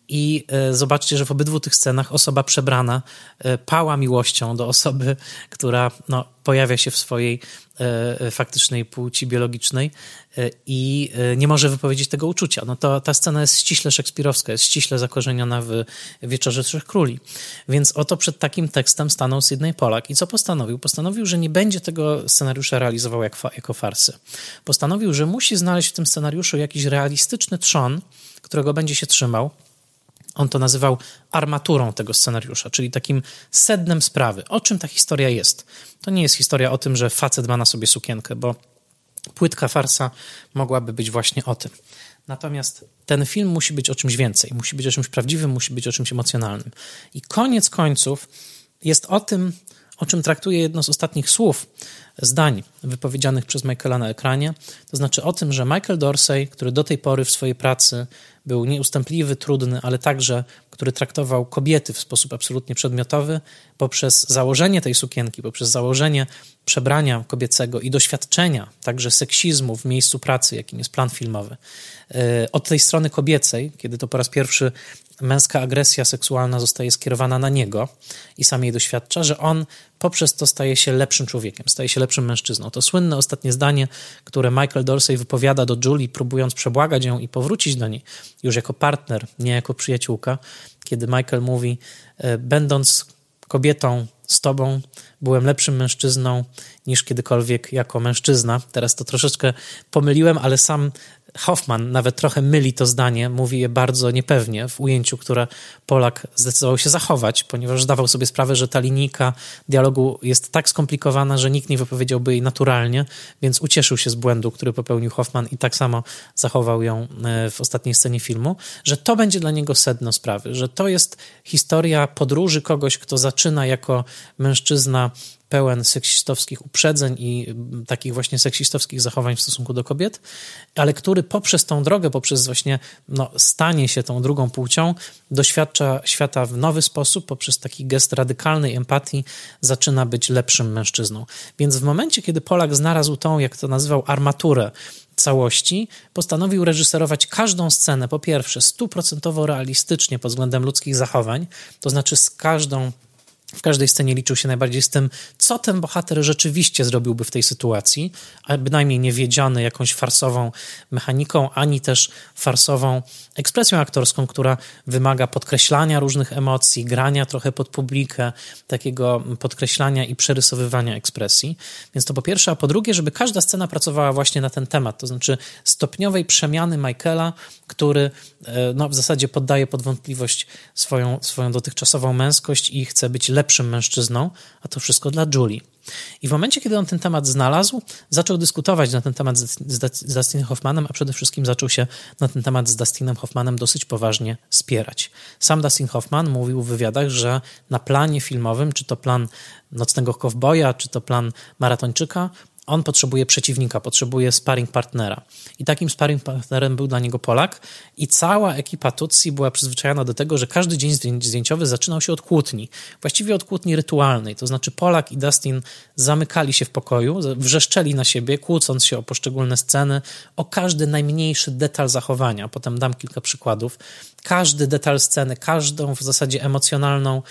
I e, zobaczcie, że w obydwu tych scenach osoba przebrana pała miłością do osoby, która no, pojawia się w swojej E, faktycznej płci biologicznej e, i e, nie może wypowiedzieć tego uczucia. No to ta scena jest ściśle szekspirowska, jest ściśle zakorzeniona w Wieczorze Trzech Króli. Więc oto przed takim tekstem stanął Sydney Polak i co postanowił? Postanowił, że nie będzie tego scenariusza realizował jak, jako farsy. Postanowił, że musi znaleźć w tym scenariuszu jakiś realistyczny trzon, którego będzie się trzymał, on to nazywał armaturą tego scenariusza, czyli takim sednem sprawy. O czym ta historia jest? To nie jest historia o tym, że facet ma na sobie sukienkę, bo płytka farsa mogłaby być właśnie o tym. Natomiast ten film musi być o czymś więcej, musi być o czymś prawdziwym, musi być o czymś emocjonalnym. I koniec końców jest o tym, o czym traktuje jedno z ostatnich słów, zdań wypowiedzianych przez Michaela na ekranie, to znaczy o tym, że Michael Dorsey, który do tej pory w swojej pracy był nieustępliwy, trudny, ale także, który traktował kobiety w sposób absolutnie przedmiotowy, poprzez założenie tej sukienki, poprzez założenie przebrania kobiecego i doświadczenia także seksizmu w miejscu pracy, jakim jest plan filmowy, e, od tej strony kobiecej, kiedy to po raz pierwszy męska agresja seksualna zostaje skierowana na niego i sam jej doświadcza, że on poprzez to staje się lepszym człowiekiem, staje się lepszym mężczyzną. To słynne ostatnie zdanie, które Michael Dorsey wypowiada do Julie, próbując przebłagać ją i powrócić do niej już jako partner, nie jako przyjaciółka, kiedy Michael mówi, e, będąc kobietą z tobą, byłem lepszym mężczyzną niż kiedykolwiek jako mężczyzna. Teraz to troszeczkę pomyliłem, ale sam Hoffman nawet trochę myli to zdanie, mówi je bardzo niepewnie w ujęciu, które Polak zdecydował się zachować, ponieważ zdawał sobie sprawę, że ta linijka dialogu jest tak skomplikowana, że nikt nie wypowiedziałby jej naturalnie, więc ucieszył się z błędu, który popełnił Hoffman i tak samo zachował ją e, w ostatniej scenie filmu, że to będzie dla niego sedno sprawy, że to jest historia podróży kogoś, kto zaczyna jako mężczyzna pełen seksistowskich uprzedzeń i mm, takich właśnie seksistowskich zachowań w stosunku do kobiet, ale który poprzez tą drogę, poprzez właśnie no, stanie się tą drugą płcią, doświadcza świata w nowy sposób, poprzez taki gest radykalnej empatii zaczyna być lepszym mężczyzną. Więc w momencie, kiedy Polak znalazł tą, jak to nazywał, armaturę całości, postanowił reżyserować każdą scenę, po pierwsze, stuprocentowo realistycznie pod względem ludzkich zachowań, to znaczy z każdą w każdej scenie liczył się najbardziej z tym, co ten bohater rzeczywiście zrobiłby w tej sytuacji, a bynajmniej nie wiedziany jakąś farsową mechaniką, ani też farsową ekspresją aktorską, która wymaga podkreślania różnych emocji, grania trochę pod publikę, takiego podkreślania i przerysowywania ekspresji. Więc to po pierwsze, a po drugie, żeby każda scena pracowała właśnie na ten temat, to znaczy stopniowej przemiany Michaela, który e, no, w zasadzie poddaje pod wątpliwość swoją, swoją dotychczasową męskość i chce być lepszym mężczyzną, a to wszystko dla Julie. I w momencie, kiedy on ten temat znalazł, zaczął dyskutować na ten temat z, z Dustinem Hoffmanem, a przede wszystkim zaczął się na ten temat z Dustinem Hoffmanem dosyć poważnie spierać. Sam Dustin Hoffman mówił w wywiadach, że na planie filmowym, czy to plan Nocnego Kowboja, czy to plan Maratończyka, on potrzebuje przeciwnika, potrzebuje sparring partnera. I takim sparring partnerem był dla niego Polak i cała ekipa Tutsi była przyzwyczajona do tego, że każdy dzień zdjęciowy zaczynał się od kłótni. Właściwie od kłótni rytualnej, to znaczy Polak i Dustin zamykali się w pokoju, wrzeszczeli na siebie, kłócąc się o poszczególne sceny, o każdy najmniejszy detal zachowania. Potem dam kilka przykładów. Każdy detal sceny, każdą w zasadzie emocjonalną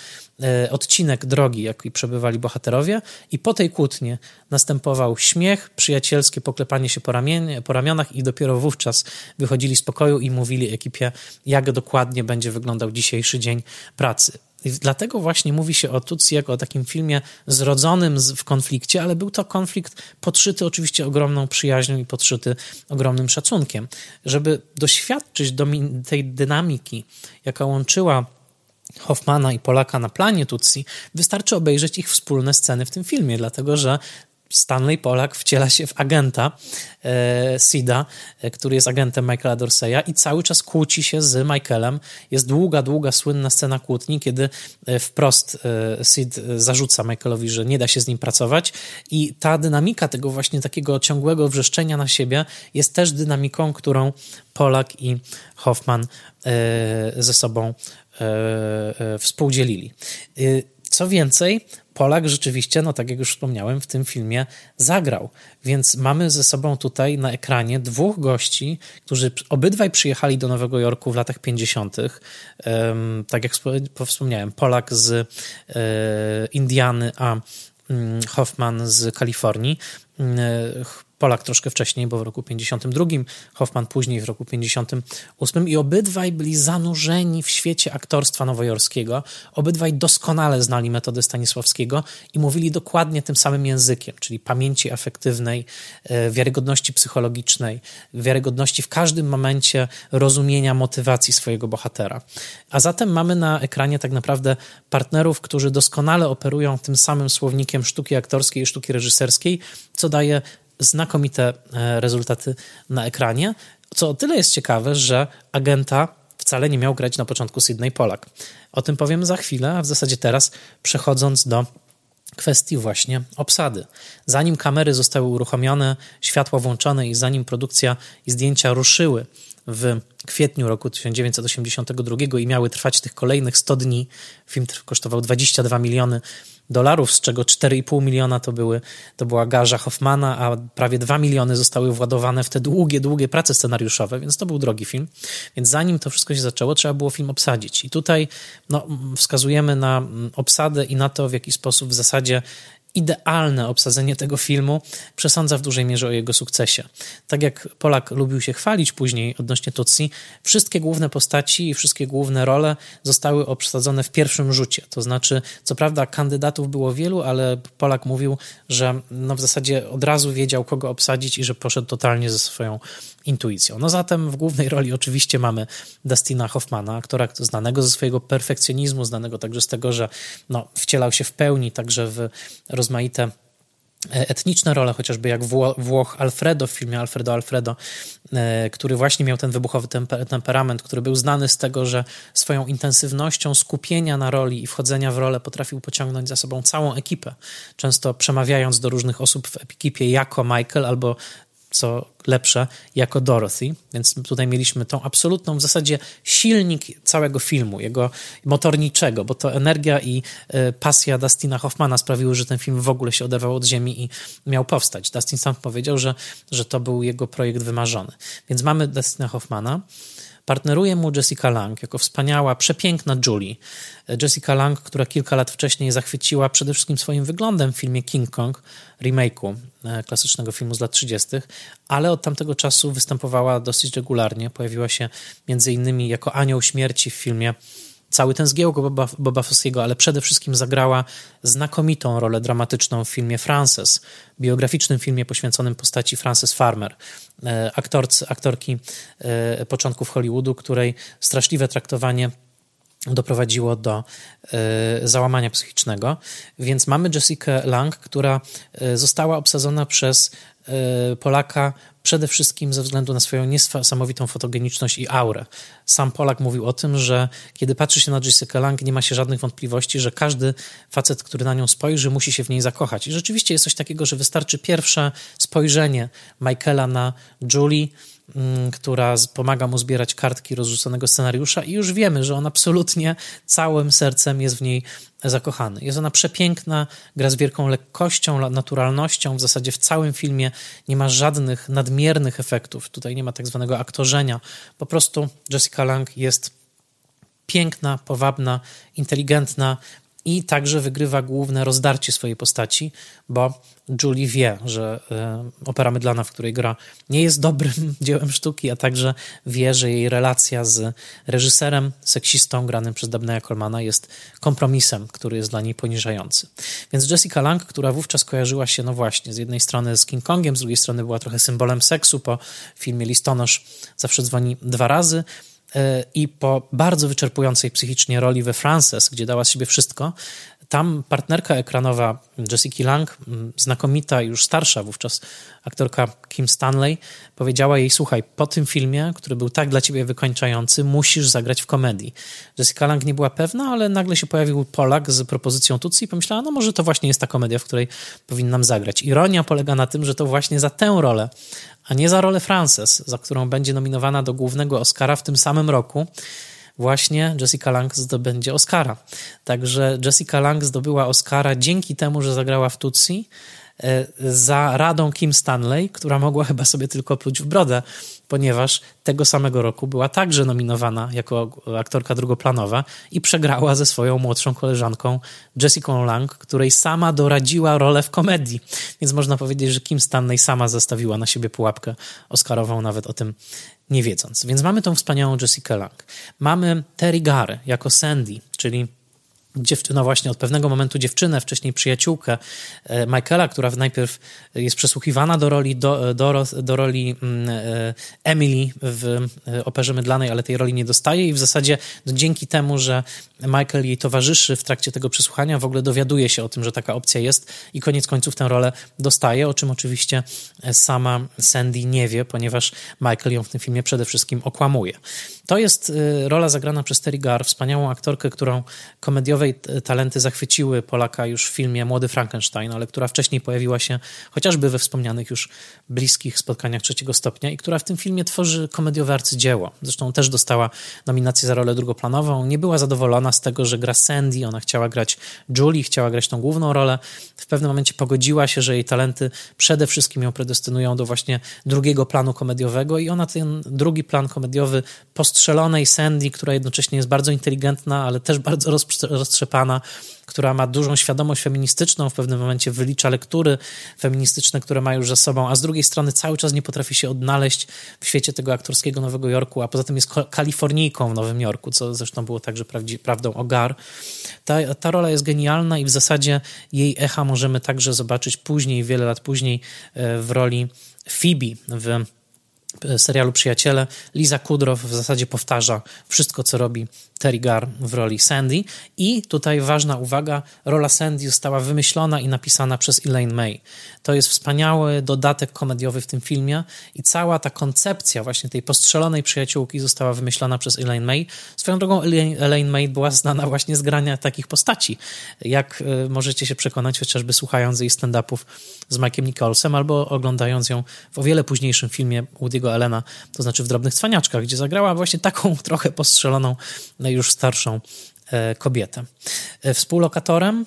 odcinek drogi, jaki przebywali bohaterowie, i po tej kłótni następował śmiech, przyjacielskie poklepanie się po, ramien, po ramionach, i dopiero wówczas wychodzili z pokoju i mówili ekipie, jak dokładnie będzie wyglądał dzisiejszy dzień pracy. I dlatego właśnie mówi się o Tutsi jako o takim filmie zrodzonym w konflikcie, ale był to konflikt podszyty oczywiście ogromną przyjaźnią i podszyty ogromnym szacunkiem. Żeby doświadczyć tej dynamiki, jaka łączyła Hoffmana i Polaka na planie Tutsi, wystarczy obejrzeć ich wspólne sceny w tym filmie, dlatego że Stanley Polak wciela się w agenta e, Sida, e, który jest agentem Michaela Dorseya i cały czas kłóci się z Michaelem. Jest długa, długa, słynna scena kłótni, kiedy e, wprost e, Sid zarzuca Michaelowi, że nie da się z nim pracować i ta dynamika tego właśnie takiego ciągłego wrzeszczenia na siebie jest też dynamiką, którą Polak i Hoffman e, ze sobą e, współdzielili. Co więcej, Polak rzeczywiście, no tak jak już wspomniałem, w tym filmie zagrał. Więc mamy ze sobą tutaj na ekranie dwóch gości, którzy obydwaj przyjechali do Nowego Jorku w latach 50. tak jak wspomniałem, Polak z e, Indiany, a mm, Hoffman z Kalifornii. Polak troszkę wcześniej, bo w roku 52, Hoffman później w roku 58 i obydwaj byli zanurzeni w świecie aktorstwa nowojorskiego. Obydwaj doskonale znali metodę Stanisławskiego i mówili dokładnie tym samym językiem, czyli pamięci afektywnej, e, wiarygodności psychologicznej, wiarygodności w każdym momencie rozumienia motywacji swojego bohatera. A zatem mamy na ekranie tak naprawdę partnerów, którzy doskonale operują tym samym słownikiem sztuki aktorskiej i sztuki reżyserskiej, co daje znakomite e, rezultaty na ekranie, co o tyle jest ciekawe, że agenta wcale nie miał grać na początku Sydney Polak. O tym powiem za chwilę, a w zasadzie teraz przechodząc do kwestii właśnie obsady. Zanim kamery zostały uruchomione, światła włączone i zanim produkcja i zdjęcia ruszyły w kwietniu roku 1982 i miały trwać tych kolejnych 100 dni, film kosztował 22 miliony dolarów, z czego 4,5 miliona to, były, to była garza Hoffmana, a prawie 2 miliony zostały władowane w te długie, długie prace scenariuszowe, więc to był drogi film. Więc zanim to wszystko się zaczęło, trzeba było film obsadzić. I tutaj no, wskazujemy na obsadę i na to, w jaki sposób w zasadzie idealne obsadzenie tego filmu przesądza w dużej mierze o jego sukcesie. Tak jak Polak lubił się chwalić później odnośnie Tutsi, wszystkie główne postaci i wszystkie główne role zostały obsadzone w pierwszym rzucie. To znaczy, co prawda kandydatów było wielu, ale Polak mówił, że no w zasadzie od razu wiedział, kogo obsadzić i że poszedł totalnie ze swoją intuicją. No zatem w głównej roli oczywiście mamy Dustina Hoffmana, aktora znanego ze swojego perfekcjonizmu, znanego także z tego, że no, wcielał się w pełni także w rozmaite etniczne role, chociażby jak Włoch Alfredo w filmie Alfredo Alfredo, e, który właśnie miał ten wybuchowy temperament, który był znany z tego, że swoją intensywnością skupienia na roli i wchodzenia w rolę potrafił pociągnąć za sobą całą ekipę, często przemawiając do różnych osób w ekipie jako Michael albo co lepsze, jako Dorothy, więc tutaj mieliśmy tą absolutną w zasadzie silnik całego filmu, jego motorniczego, bo to energia i y, pasja Dustina Hoffmana sprawiły, że ten film w ogóle się oderwał od ziemi i miał powstać. Dustin sam powiedział, że, że to był jego projekt wymarzony. Więc mamy Dustina Hoffmana, Partneruje mu Jessica Lang jako wspaniała, przepiękna Julie. Jessica Lang, która kilka lat wcześniej zachwyciła przede wszystkim swoim wyglądem w filmie King Kong, remake'u e, klasycznego filmu z lat 30., ale od tamtego czasu występowała dosyć regularnie. Pojawiła się między innymi jako anioł śmierci w filmie cały ten zgiełk Boba, Boba Fossiego, ale przede wszystkim zagrała znakomitą rolę dramatyczną w filmie Frances, biograficznym filmie poświęconym postaci Frances Farmer, e, aktorcy, aktorki e, początków Hollywoodu, której straszliwe traktowanie doprowadziło do y, załamania psychicznego. Więc mamy Jessica Lang, która została obsadzona przez Polaka przede wszystkim ze względu na swoją niesamowitą fotogeniczność i aurę. Sam Polak mówił o tym, że kiedy patrzy się na Jessica Lang, nie ma się żadnych wątpliwości, że każdy facet, który na nią spojrzy, musi się w niej zakochać. I rzeczywiście jest coś takiego, że wystarczy pierwsze spojrzenie Michaela na Julie, mm, która pomaga mu zbierać kartki rozrzuconego scenariusza i już wiemy, że on absolutnie całym sercem jest w niej zakochany. Jest ona przepiękna, gra z wielką lekkością, naturalnością. W zasadzie w całym filmie nie ma żadnych nadmiernych efektów. Tutaj nie ma tak zwanego aktorzenia. Po prostu Jessica Lang jest piękna, powabna, inteligentna, i także wygrywa główne rozdarcie swojej postaci, bo Julie wie, że y, opera mydlana, w której gra, nie jest dobrym dziełem sztuki, a także wie, że jej relacja z reżyserem, seksistą granym przez Dabneya Colmana jest kompromisem, który jest dla niej poniżający. Więc Jessica Lang, która wówczas kojarzyła się, no właśnie, z jednej strony z King Kongiem, z drugiej strony była trochę symbolem seksu, po filmie Listonosz zawsze dzwoni dwa razy, E, i po bardzo wyczerpującej psychicznie roli we Frances, gdzie dała z siebie wszystko, tam partnerka ekranowa Jessica Lang, znakomita, już starsza wówczas aktorka Kim Stanley, powiedziała jej: Słuchaj, po tym filmie, który był tak dla ciebie wykończający, musisz zagrać w komedii. Jessica Lang nie była pewna, ale nagle się pojawił Polak z propozycją Tutsi i pomyślała: No, może to właśnie jest ta komedia, w której powinnam zagrać. Ironia polega na tym, że to właśnie za tę rolę a nie za rolę Frances, za którą będzie nominowana do głównego Oscara w tym samym roku, właśnie Jessica Lang zdobędzie Oscara. Także Jessica Lang zdobyła Oscara dzięki temu, że zagrała w Tutsi, e, za radą Kim Stanley, która mogła chyba sobie tylko pluć w brodę, ponieważ tego samego roku była także nominowana jako aktorka drugoplanowa i przegrała ze swoją młodszą koleżanką Jessica Lang, której sama doradziła rolę w komedii. Więc można powiedzieć, że Kim Stanley sama zastawiła na siebie pułapkę Oscarową, nawet o tym nie wiedząc. Więc mamy tą wspaniałą Jessica Lang. Mamy Terry Gary jako Sandy, czyli dziewczyna właśnie od pewnego momentu dziewczynę, wcześniej przyjaciółkę e, Michaela, która najpierw jest przesłuchiwana do roli, do, do, do roli mm, e, Emily w e, operze mydlanej, ale tej roli nie dostaje i w zasadzie no, dzięki temu, że Michael jej towarzyszy w trakcie tego przesłuchania, w ogóle dowiaduje się o tym, że taka opcja jest i koniec końców tę rolę dostaje, o czym oczywiście sama Sandy nie wie, ponieważ Michael ją w tym filmie przede wszystkim okłamuje. To jest rola zagrana przez Terry Gar, wspaniałą aktorkę, którą komediowej talenty zachwyciły Polaka już w filmie Młody Frankenstein, ale która wcześniej pojawiła się chociażby we wspomnianych już bliskich spotkaniach trzeciego stopnia i która w tym filmie tworzy komediowe arcydzieło. Zresztą też dostała nominację za rolę drugoplanową. Nie była zadowolona z tego, że gra Sandy, ona chciała grać Julie, chciała grać tą główną rolę. W pewnym momencie pogodziła się, że jej talenty przede wszystkim ją predestynują do właśnie drugiego planu komediowego i ona ten drugi plan komediowy postrzelonej Sandy, która jednocześnie jest bardzo inteligentna, ale też bardzo rozprzestrzeniona Szczepana, która ma dużą świadomość feministyczną, w pewnym momencie wylicza lektury feministyczne, które ma już za sobą, a z drugiej strony cały czas nie potrafi się odnaleźć w świecie tego aktorskiego Nowego Jorku, a poza tym jest kalifornijką w Nowym Jorku, co zresztą było także prawdą o Gar. Ta, ta rola jest genialna i w zasadzie jej echa możemy także zobaczyć później, wiele lat później e, w roli Phoebe w serialu Przyjaciele, Liza Kudrow w zasadzie powtarza wszystko, co robi Terry Gar w roli Sandy. I tutaj ważna uwaga, rola Sandy została wymyślona i napisana przez Elaine May. To jest wspaniały dodatek komediowy w tym filmie i cała ta koncepcja właśnie tej postrzelonej przyjaciółki została wymyślona przez Elaine May. Swoją drogą Elaine May była znana właśnie z grania takich postaci, jak y, możecie się przekonać chociażby słuchając jej stand-upów z Mike'em Nicholsem albo oglądając ją w o wiele późniejszym filmie Woody'ego to znaczy w Drobnych Cwaniaczkach, gdzie zagrała właśnie taką trochę postrzeloną już starszą e, kobietę. E, współlokatorem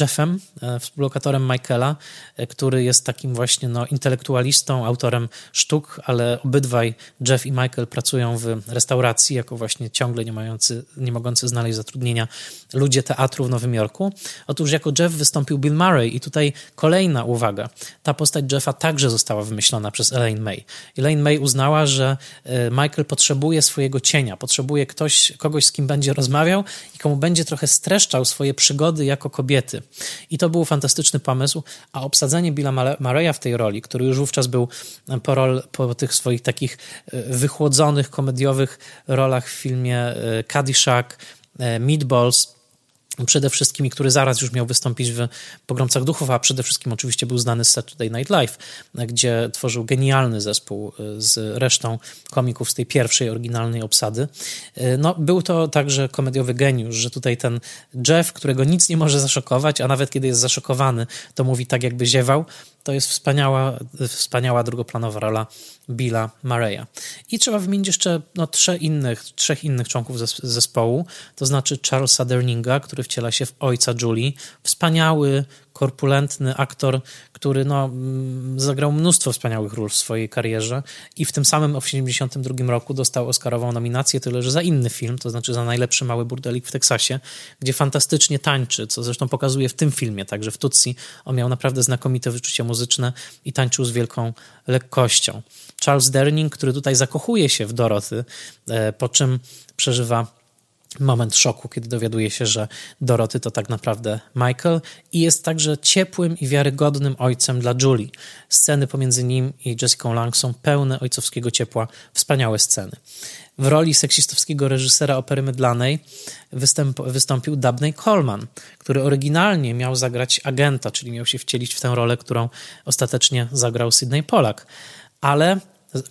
Jeffem, e, współlokatorem Michaela, e, który jest takim właśnie no, intelektualistą, autorem sztuk, ale obydwaj, Jeff i Michael, pracują w restauracji jako właśnie ciągle nie, mający, nie mogący znaleźć zatrudnienia ludzie teatru w Nowym Jorku. Otóż jako Jeff wystąpił Bill Murray i tutaj kolejna uwaga. Ta postać Jeffa także została wymyślona przez Elaine May. Elaine May uznała, że Michael potrzebuje swojego cienia, potrzebuje ktoś, kogoś, z kim będzie rozmawiał i komu będzie trochę streszczał swoje przygody jako kobiety. I to był fantastyczny pomysł, a obsadzenie Billa Murraya w tej roli, który już wówczas był po, rol, po tych swoich takich e, wychłodzonych, komediowych rolach w filmie e, Caddyshack, e, Meatballs, przede wszystkim który zaraz już miał wystąpić w Pogromcach Duchów, a przede wszystkim oczywiście był znany z Saturday Night Live, gdzie tworzył genialny zespół y, z resztą komików z tej pierwszej, oryginalnej obsady. Y, no, był to także komediowy geniusz, że tutaj ten Jeff, którego nic nie może zaszokować, a nawet kiedy jest zaszokowany, to mówi tak jakby ziewał, to jest wspaniała, wspaniała drugoplanowa rola Billa Murraya. I trzeba wymienić jeszcze no, trzech, innych, trzech innych członków zespołu, to znaczy Charlesa Derninga, który wciela się w ojca Julie. Wspaniały, korpulentny aktor, który no, mm, zagrał mnóstwo wspaniałych ról w swojej karierze i w tym samym w 1972 roku dostał Oscarową nominację, tyle że za inny film, to znaczy za najlepszy mały burdelik w Teksasie, gdzie fantastycznie tańczy, co zresztą pokazuje w tym filmie, także w Tutsi on miał naprawdę znakomite wyczucie muzyczne i tańczył z wielką lekkością. Charles Derning, który tutaj zakochuje się w Doroty, e, po czym przeżywa moment szoku, kiedy dowiaduje się, że Doroty to tak naprawdę Michael i jest także ciepłym i wiarygodnym ojcem dla Julie. Sceny pomiędzy nim i Jessica Lang są pełne ojcowskiego ciepła, wspaniałe sceny. W roli seksistowskiego reżysera opery mydlanej występ, wystąpił Dabney Coleman, który oryginalnie miał zagrać agenta, czyli miał się wcielić w tę rolę, którą ostatecznie zagrał Sydney Pollack. Ale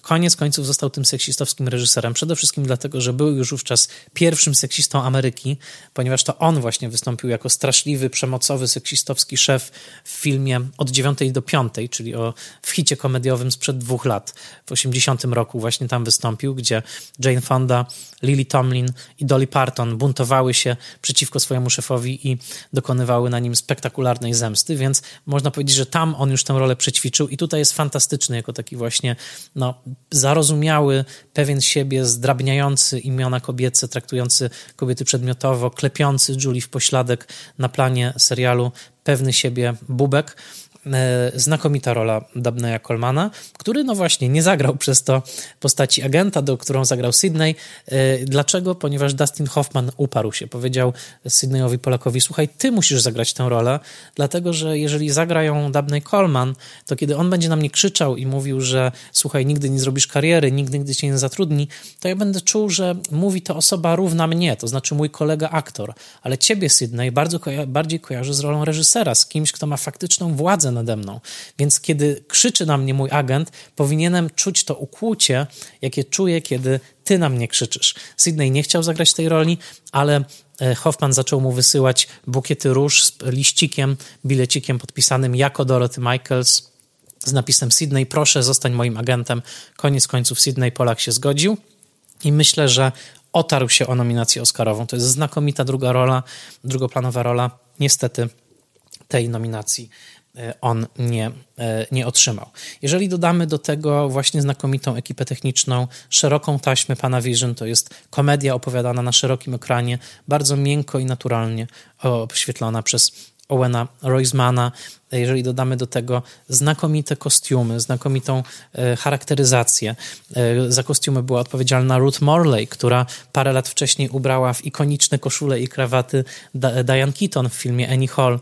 koniec końców został tym seksistowskim reżyserem. Przede wszystkim dlatego, że był już wówczas pierwszym seksistą Ameryki, ponieważ to on właśnie wystąpił jako straszliwy, przemocowy, seksistowski szef w filmie Od 9 do 5, czyli o, w hicie komediowym sprzed dwóch lat. W 80 roku właśnie tam wystąpił, gdzie Jane Fonda, Lily Tomlin i Dolly Parton buntowały się przeciwko swojemu szefowi i dokonywały na nim spektakularnej zemsty, więc można powiedzieć, że tam on już tę rolę przećwiczył i tutaj jest fantastyczny jako taki właśnie no, zarozumiały, pewien siebie, zdrabniający imiona kobiece, traktujący kobiety przedmiotowo, klepiący Julie w pośladek na planie serialu, pewny siebie bubek. E, znakomita rola Dabneya Colmana, który no właśnie nie zagrał przez to postaci agenta, do którą zagrał Sydney. E, dlaczego? Ponieważ Dustin Hoffman uparł się. Powiedział Sydneyowi Polakowi, słuchaj, ty musisz zagrać tę rolę, dlatego, że jeżeli zagrają Dabney Coleman, to kiedy on będzie na mnie krzyczał i mówił, że słuchaj, nigdy nie zrobisz kariery, nigdy, nigdy cię nie zatrudni, to ja będę czuł, że mówi to osoba równa mnie, to znaczy mój kolega aktor, ale ciebie, Sydney, bardzo koja bardziej kojarzy z rolą reżysera, z kimś, kto ma faktyczną władzę nade mną. Więc kiedy krzyczy na mnie mój agent, powinienem czuć to ukłucie, jakie czuję, kiedy ty na mnie krzyczysz. Sydney nie chciał zagrać tej roli, ale e, Hoffman zaczął mu wysyłać bukiety róż z liścikiem, bilecikiem podpisanym jako Dorothy Michaels z napisem Sydney, proszę, zostań moim agentem. Koniec końców Sydney Polak się zgodził i myślę, że otarł się o nominację Oscarową. To jest znakomita druga rola, drugoplanowa rola. Niestety tej nominacji on nie, e, nie otrzymał. Jeżeli dodamy do tego właśnie znakomitą ekipę techniczną, szeroką taśmę Pana Vision, to jest komedia opowiadana na szerokim ekranie, bardzo miękko i naturalnie oświetlona przez Owena Roizmana, jeżeli dodamy do tego znakomite kostiumy, znakomitą e, charakteryzację. E, za kostiumy była odpowiedzialna Ruth Morley, która parę lat wcześniej ubrała w ikoniczne koszule i krawaty Diane Keaton w filmie Annie Hall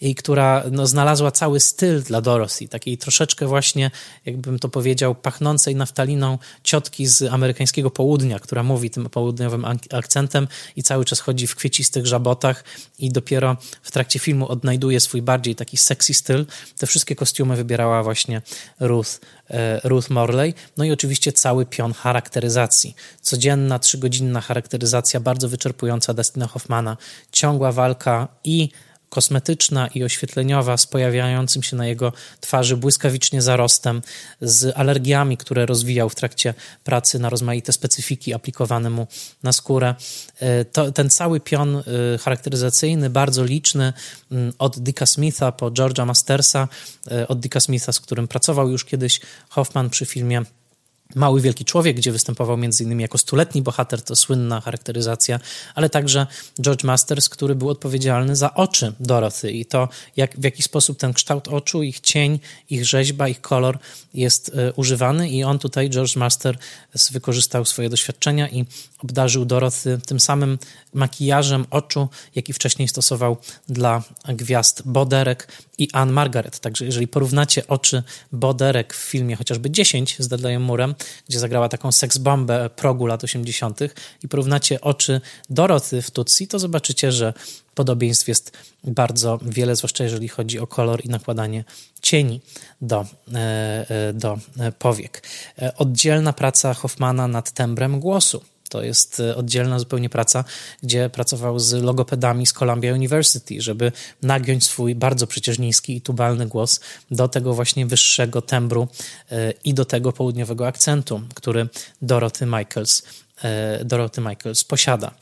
i która no, znalazła cały styl dla Dorothy, takiej troszeczkę właśnie, jakbym to powiedział, pachnącej naftaliną ciotki z amerykańskiego południa, która mówi tym południowym akcentem i cały czas chodzi w kwiecistych żabotach i dopiero w trakcie filmu odnajduje swój bardziej taki sexy styl. Te wszystkie kostiumy wybierała właśnie Ruth, e, Ruth Morley. No i oczywiście cały pion charakteryzacji. Codzienna, trzygodzinna charakteryzacja, bardzo wyczerpująca Destina Hoffmana, ciągła walka i kosmetyczna i oświetleniowa z pojawiającym się na jego twarzy błyskawicznie zarostem, z alergiami, które rozwijał w trakcie pracy na rozmaite specyfiki aplikowane mu na skórę. E, to, ten cały pion e, charakteryzacyjny, bardzo liczny, mm, od Dicka Smitha po George'a Mastersa, e, od Dicka Smitha, z którym pracował już kiedyś Hoffman przy filmie Mały Wielki Człowiek, gdzie występował m.in. jako stuletni bohater, to słynna charakteryzacja, ale także George Masters, który był odpowiedzialny za oczy Dorothy i to, jak, w jaki sposób ten kształt oczu, ich cień, ich rzeźba, ich kolor jest y, używany i on tutaj, George Master, wykorzystał swoje doświadczenia i obdarzył Dorothy tym samym makijażem oczu, jaki wcześniej stosował dla gwiazd boderek i Anne Margaret. Także jeżeli porównacie oczy Boderek w filmie chociażby 10 z Dudleyem Murem, gdzie zagrała taką seksbombę progu lat 80. i porównacie oczy Doroty w Tutsi, to zobaczycie, że podobieństw jest bardzo wiele, zwłaszcza jeżeli chodzi o kolor i nakładanie cieni do, e, e, do powiek. Oddzielna praca Hoffmana nad tembrem głosu. To jest e, oddzielna zupełnie praca, gdzie pracował z logopedami z Columbia University, żeby nagiąć swój bardzo przecież niski i tubalny głos do tego właśnie wyższego tembru e, i do tego południowego akcentu, który Dorothy Michaels E, Dorothy Michaels posiada.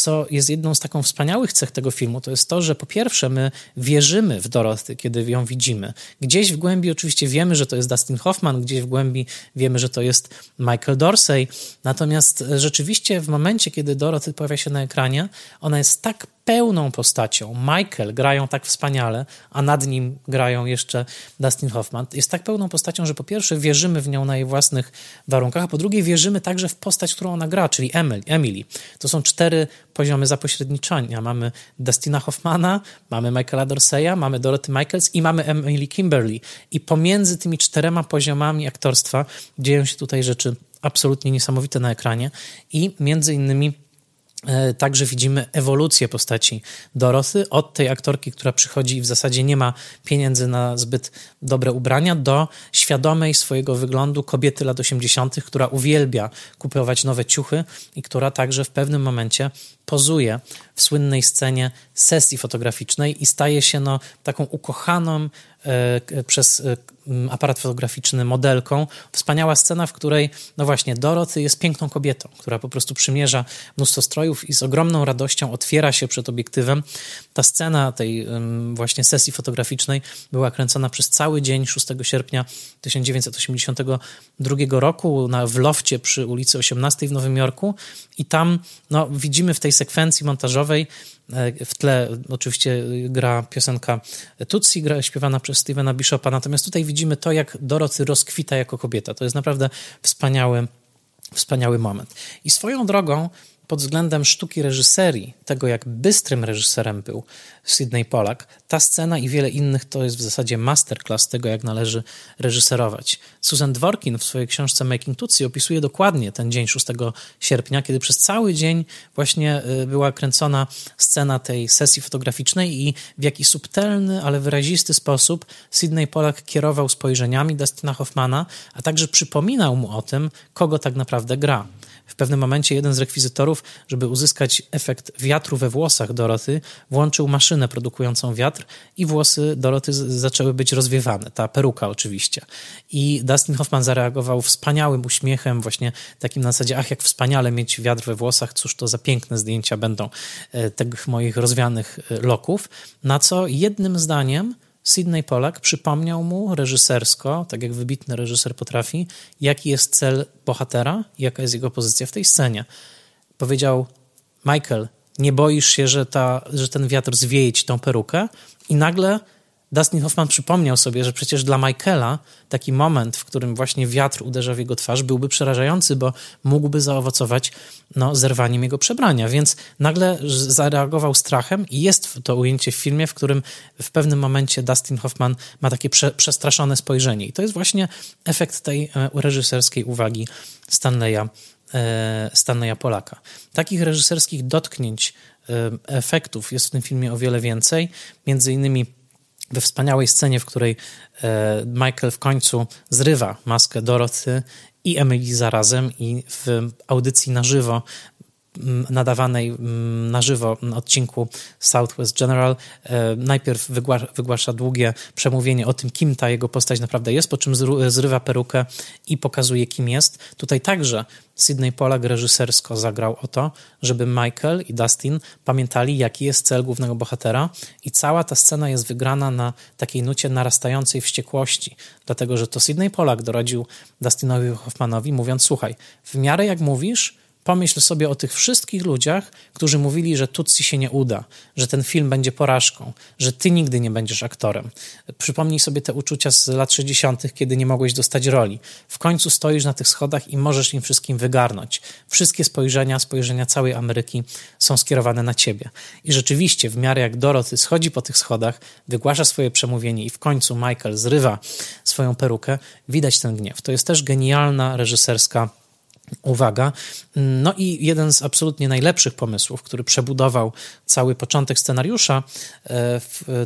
Co jest jedną z taką wspaniałych cech tego filmu, to jest to, że po pierwsze my wierzymy w Dorothy, kiedy ją widzimy. Gdzieś w głębi oczywiście wiemy, że to jest Dustin Hoffman, gdzieś w głębi wiemy, że to jest Michael Dorsey, natomiast rzeczywiście w momencie, kiedy Dorothy pojawia się na ekranie, ona jest tak pełną postacią. Michael grają tak wspaniale, a nad nim grają jeszcze Dustin Hoffman. Jest tak pełną postacią, że po pierwsze wierzymy w nią na jej własnych warunkach, a po drugie wierzymy także w postać, którą ona gra, czyli Emily. To są cztery poziomy zapośredniczania. Mamy Dustina Hoffmana, mamy Michaela Dorseya, mamy Dorothy Michaels i mamy Emily Kimberly. I pomiędzy tymi czterema poziomami aktorstwa dzieją się tutaj rzeczy absolutnie niesamowite na ekranie i między innymi E, także widzimy ewolucję postaci Dorothy od tej aktorki, która przychodzi i w zasadzie nie ma pieniędzy na zbyt dobre ubrania, do świadomej swojego wyglądu kobiety lat 80., która uwielbia kupować nowe ciuchy i która także w pewnym momencie pozuje w słynnej scenie sesji fotograficznej i staje się no, taką ukochaną e, przez e, aparat fotograficzny modelką. Wspaniała scena, w której, no właśnie, Dorothy jest piękną kobietą, która po prostu przymierza mnóstwo strojów i z ogromną radością otwiera się przed obiektywem. Ta scena tej właśnie sesji fotograficznej była kręcona przez cały dzień 6 sierpnia 1982 roku na, w lofcie przy ulicy 18 w Nowym Jorku i tam no, widzimy w tej sekwencji montażowej e, w tle oczywiście gra piosenka Tutsi, gra śpiewana przez Stevena Bishopa, natomiast tutaj widzimy to, jak Dorothy rozkwita jako kobieta. To jest naprawdę wspaniały, wspaniały moment. I swoją drogą pod względem sztuki reżyserii, tego jak bystrym reżyserem był Sidney Pollack, ta scena i wiele innych to jest w zasadzie masterclass tego, jak należy reżyserować. Susan Dworkin w swojej książce Making Tutsi opisuje dokładnie ten dzień 6 sierpnia, kiedy przez cały dzień właśnie y, była kręcona scena tej sesji fotograficznej i w jaki subtelny, ale wyrazisty sposób Sidney Pollack kierował spojrzeniami Dustina Hoffmana, a także przypominał mu o tym, kogo tak naprawdę gra. W pewnym momencie jeden z rekwizytorów, żeby uzyskać efekt wiatru we włosach Doroty, włączył maszynę produkującą wiatr i włosy Doroty zaczęły być rozwiewane. Ta peruka oczywiście. I Dustin Hoffman zareagował wspaniałym uśmiechem, właśnie takim na zasadzie, ach, jak wspaniale mieć wiatr we włosach, cóż to za piękne zdjęcia będą e, tych moich rozwianych e, loków. Na co jednym zdaniem Sidney Pollack przypomniał mu reżysersko, tak jak wybitny reżyser potrafi, jaki jest cel bohatera, jaka jest jego pozycja w tej scenie. Powiedział: Michael, nie boisz się, że, ta, że ten wiatr zwieje ci tą perukę? I nagle Dustin Hoffman przypomniał sobie, że przecież dla Michaela taki moment, w którym właśnie wiatr uderza w jego twarz, byłby przerażający, bo mógłby zaowocować no, zerwaniem jego przebrania. Więc nagle zareagował strachem i jest to ujęcie w filmie, w którym w pewnym momencie Dustin Hoffman ma takie prze, przestraszone spojrzenie. I to jest właśnie efekt tej e, reżyserskiej uwagi Stanleya, e, Stanleya Polaka. Takich reżyserskich dotknięć, e, efektów jest w tym filmie o wiele więcej. Między innymi we wspaniałej scenie, w której e, Michael w końcu zrywa maskę Dorothy i Emily zarazem i w audycji na żywo nadawanej na żywo odcinku Southwest General e, najpierw wygłasza długie przemówienie o tym, kim ta jego postać naprawdę jest, po czym zrywa perukę i pokazuje, kim jest. Tutaj także Sidney Pollack reżysersko zagrał o to, żeby Michael i Dustin pamiętali, jaki jest cel głównego bohatera i cała ta scena jest wygrana na takiej nucie narastającej wściekłości, dlatego, że to Sidney Pollack doradził Dustinowi Hoffmanowi, mówiąc, słuchaj, w miarę jak mówisz, Pomyśl sobie o tych wszystkich ludziach, którzy mówili, że Tutsi się nie uda, że ten film będzie porażką, że ty nigdy nie będziesz aktorem. Przypomnij sobie te uczucia z lat 60., kiedy nie mogłeś dostać roli. W końcu stoisz na tych schodach i możesz im wszystkim wygarnąć. Wszystkie spojrzenia, spojrzenia całej Ameryki są skierowane na ciebie. I rzeczywiście, w miarę jak Dorothy schodzi po tych schodach, wygłasza swoje przemówienie i w końcu Michael zrywa swoją perukę, widać ten gniew. To jest też genialna reżyserska Uwaga. No i jeden z absolutnie najlepszych pomysłów, który przebudował cały początek scenariusza e,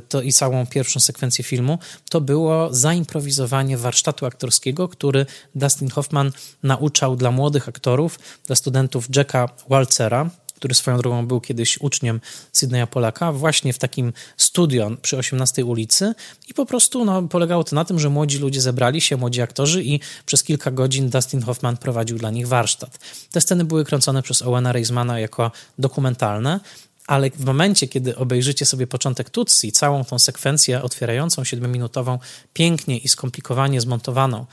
to i całą pierwszą sekwencję filmu, to było zaimprowizowanie warsztatu aktorskiego, który Dustin Hoffman nauczał dla młodych aktorów, dla studentów Jacka Walcera, który swoją drogą był kiedyś uczniem Sydneya Polaka, właśnie w takim studio przy 18 ulicy i po prostu no, polegało to na tym, że młodzi ludzie zebrali się, młodzi aktorzy i przez kilka godzin Dustin Hoffman prowadził dla nich warsztat. Te sceny były kręcone przez Owena Reismana jako dokumentalne, ale w momencie, kiedy obejrzycie sobie początek Tutsi, całą tą sekwencję otwierającą, siedmiominutową, pięknie i skomplikowanie zmontowaną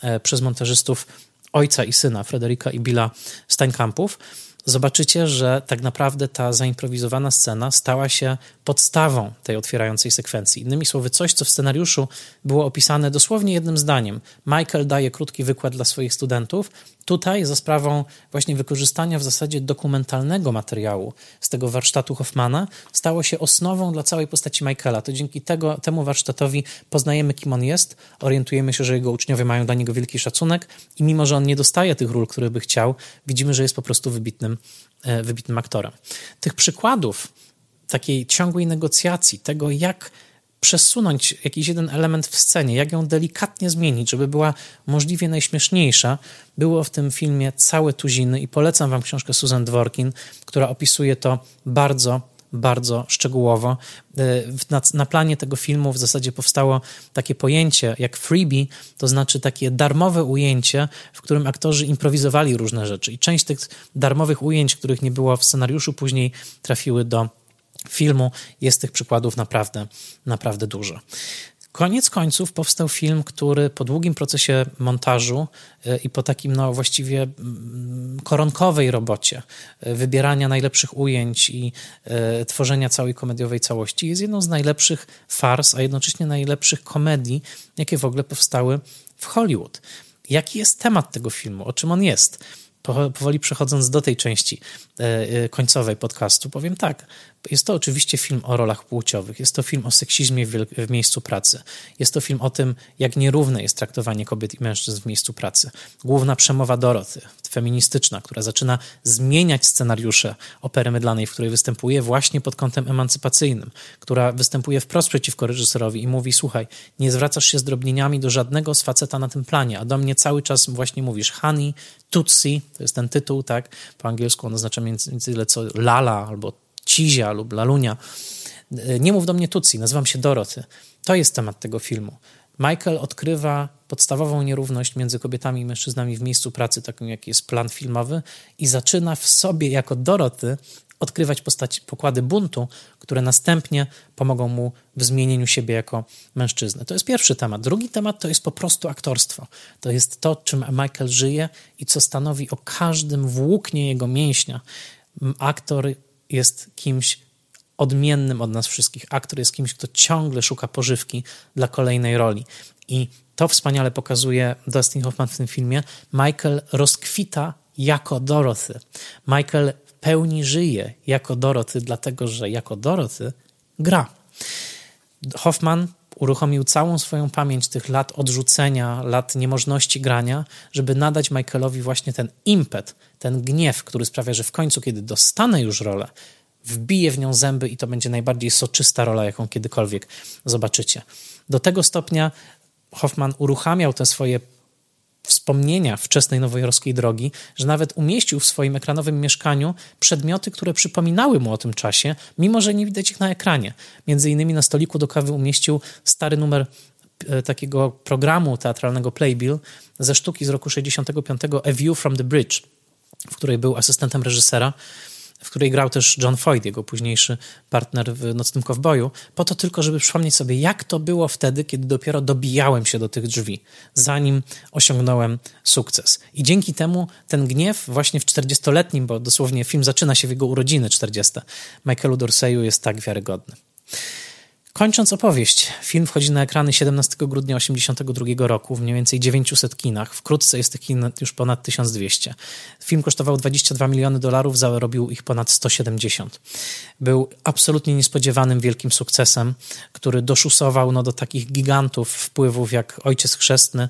e, przez montażystów ojca i syna, Frederika i Billa Steinkampów, zobaczycie, że tak naprawdę ta zaimprowizowana scena stała się podstawą tej otwierającej sekwencji. Innymi słowy, coś, co w scenariuszu było opisane dosłownie jednym zdaniem. Michael daje krótki wykład dla swoich studentów. Tutaj, za sprawą właśnie wykorzystania w zasadzie dokumentalnego materiału z tego warsztatu Hoffmana, stało się osnową dla całej postaci Michaela. To dzięki tego, temu warsztatowi poznajemy, kim on jest, orientujemy się, że jego uczniowie mają dla niego wielki szacunek i mimo, że on nie dostaje tych ról, które by chciał, widzimy, że jest po prostu wybitnym, e, wybitnym aktorem. Tych przykładów takiej ciągłej negocjacji, tego jak przesunąć jakiś jeden element w scenie, jak ją delikatnie zmienić, żeby była możliwie najśmieszniejsza, było w tym filmie całe tuziny i polecam wam książkę Susan Dworkin, która opisuje to bardzo, bardzo szczegółowo. E, na, na, planie tego filmu w zasadzie powstało takie pojęcie jak freebie, to znaczy takie darmowe ujęcie, w którym aktorzy improwizowali różne rzeczy i część tych darmowych ujęć, których nie było w scenariuszu, później trafiły do filmu. Jest tych przykładów naprawdę, naprawdę dużo. Koniec końców powstał film, który po długim procesie montażu e, i po takim no, właściwie mm, koronkowej robocie e, wybierania najlepszych ujęć i e, tworzenia całej komediowej całości jest jedną z najlepszych fars, a jednocześnie najlepszych komedii, jakie w ogóle powstały w Hollywood. Jaki jest temat tego filmu? O czym on jest? powoli przechodząc do tej części końcowej podcastu, powiem tak. Jest to oczywiście film o rolach płciowych, jest to film o seksizmie w, w, miejscu pracy, jest to film o tym, jak nierówne jest traktowanie kobiet i mężczyzn w miejscu pracy. Główna przemowa Doroty, feministyczna, która zaczyna zmieniać scenariusze opery mydlanej, w której występuje właśnie pod kątem emancypacyjnym, która występuje wprost przeciwko reżyserowi i mówi: Słuchaj, nie zwracasz się z drobnieniami do żadnego z faceta na tym planie, a do mnie cały czas właśnie mówisz honey, tutsi, to jest ten tytuł, tak? Po angielsku on oznacza między tyle co lala albo Cizia lub Lalunia. Nie mów do mnie Tutsi, nazywam się Doroty. To jest temat tego filmu. Michael odkrywa podstawową nierówność między kobietami i mężczyznami w miejscu pracy, taką jaki jest plan filmowy, i zaczyna w sobie jako Doroty odkrywać postaci, pokłady buntu, które następnie pomogą mu w zmienieniu siebie jako mężczyzny. To jest pierwszy temat. Drugi temat to jest po prostu aktorstwo. To jest to, czym Michael żyje i co stanowi o każdym włóknie jego mięśnia. Aktor jest kimś odmiennym od nas wszystkich. Aktor jest kimś, kto ciągle szuka pożywki dla kolejnej roli. I to wspaniale pokazuje Dustin Hoffman w tym filmie. Michael rozkwita jako Dorothy. Michael w pełni żyje jako Dorothy, dlatego że jako Dorothy gra. Hoffman uruchomił całą swoją pamięć tych lat odrzucenia, lat niemożności grania, żeby nadać Michaelowi właśnie ten impet, ten gniew, który sprawia, że w końcu, kiedy dostanę już rolę, wbije w nią zęby i to będzie najbardziej soczysta rola, jaką kiedykolwiek zobaczycie. Do tego stopnia Hoffman uruchamiał te swoje wspomnienia wczesnej nowojorskiej drogi, że nawet umieścił w swoim ekranowym mieszkaniu przedmioty, które przypominały mu o tym czasie, mimo że nie widać ich na ekranie. Między innymi na stoliku do kawy umieścił stary numer e, takiego programu teatralnego Playbill ze sztuki z roku 65 A View from the Bridge, w której był asystentem reżysera w której grał też John Floyd, jego późniejszy partner w Nocnym Kowboju, po to tylko, żeby przypomnieć sobie, jak to było wtedy, kiedy dopiero dobijałem się do tych drzwi, zanim osiągnąłem sukces. I dzięki temu ten gniew właśnie w 40-letnim, bo dosłownie film zaczyna się w jego urodziny 40, Michaelu Dorseyu jest tak wiarygodny. Kończąc opowieść, film wchodzi na ekrany 17 grudnia 1982 roku w mniej więcej 900 kinach. Wkrótce jest tych kin już ponad 1200. Film kosztował 22 miliony dolarów, zarobił ich ponad 170. Był absolutnie niespodziewanym wielkim sukcesem, który doszusował no, do takich gigantów wpływów jak Ojciec Chrzestny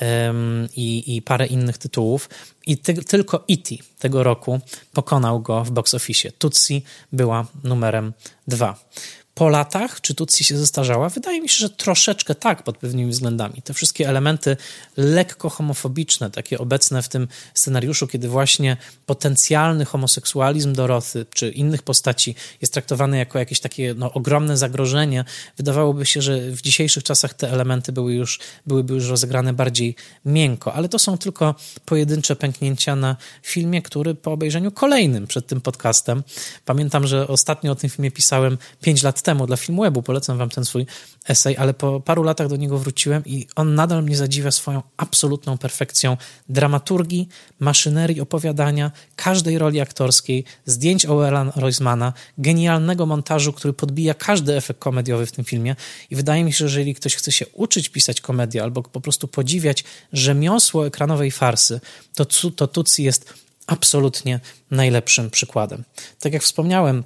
um, i, i parę innych tytułów. I ty, tylko E.T. tego roku pokonał go w box office. Tutsi była numerem dwa po latach, czy Tutsi się zestarzała? Wydaje mi się, że troszeczkę tak pod pewnymi względami. Te wszystkie elementy lekko homofobiczne, takie obecne w tym scenariuszu, kiedy właśnie potencjalny homoseksualizm Doroty czy innych postaci jest traktowany jako jakieś takie no, ogromne zagrożenie, wydawałoby się, że w dzisiejszych czasach te elementy były już, byłyby już rozegrane bardziej miękko, ale to są tylko pojedyncze pęknięcia na filmie, który po obejrzeniu kolejnym przed tym podcastem, pamiętam, że ostatnio o tym filmie pisałem 5 lat temu dla filmu webu, polecam wam ten swój esej, ale po paru latach do niego wróciłem i on nadal mnie zadziwia swoją absolutną perfekcją dramaturgii, maszynerii opowiadania, każdej roli aktorskiej, zdjęć Owela Roizmana, genialnego montażu, który podbija każdy efekt komediowy w tym filmie i wydaje mi się, że jeżeli ktoś chce się uczyć pisać komedię albo po prostu podziwiać rzemiosło ekranowej farsy, to, to Tutsi jest absolutnie najlepszym przykładem. Tak jak wspomniałem,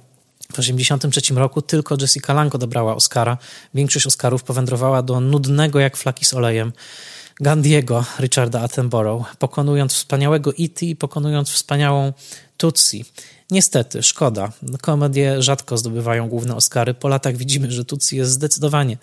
w 1983 roku tylko Jessica Lange odebrała Oscara. Większość Oscarów powędrowała do nudnego jak flaki z olejem Gandiego Richarda Attenborough, pokonując wspaniałego E.T. i pokonując wspaniałą Tutsi. Niestety, szkoda. Komedie rzadko zdobywają główne Oscary. Po latach widzimy, że Tutsi jest zdecydowanie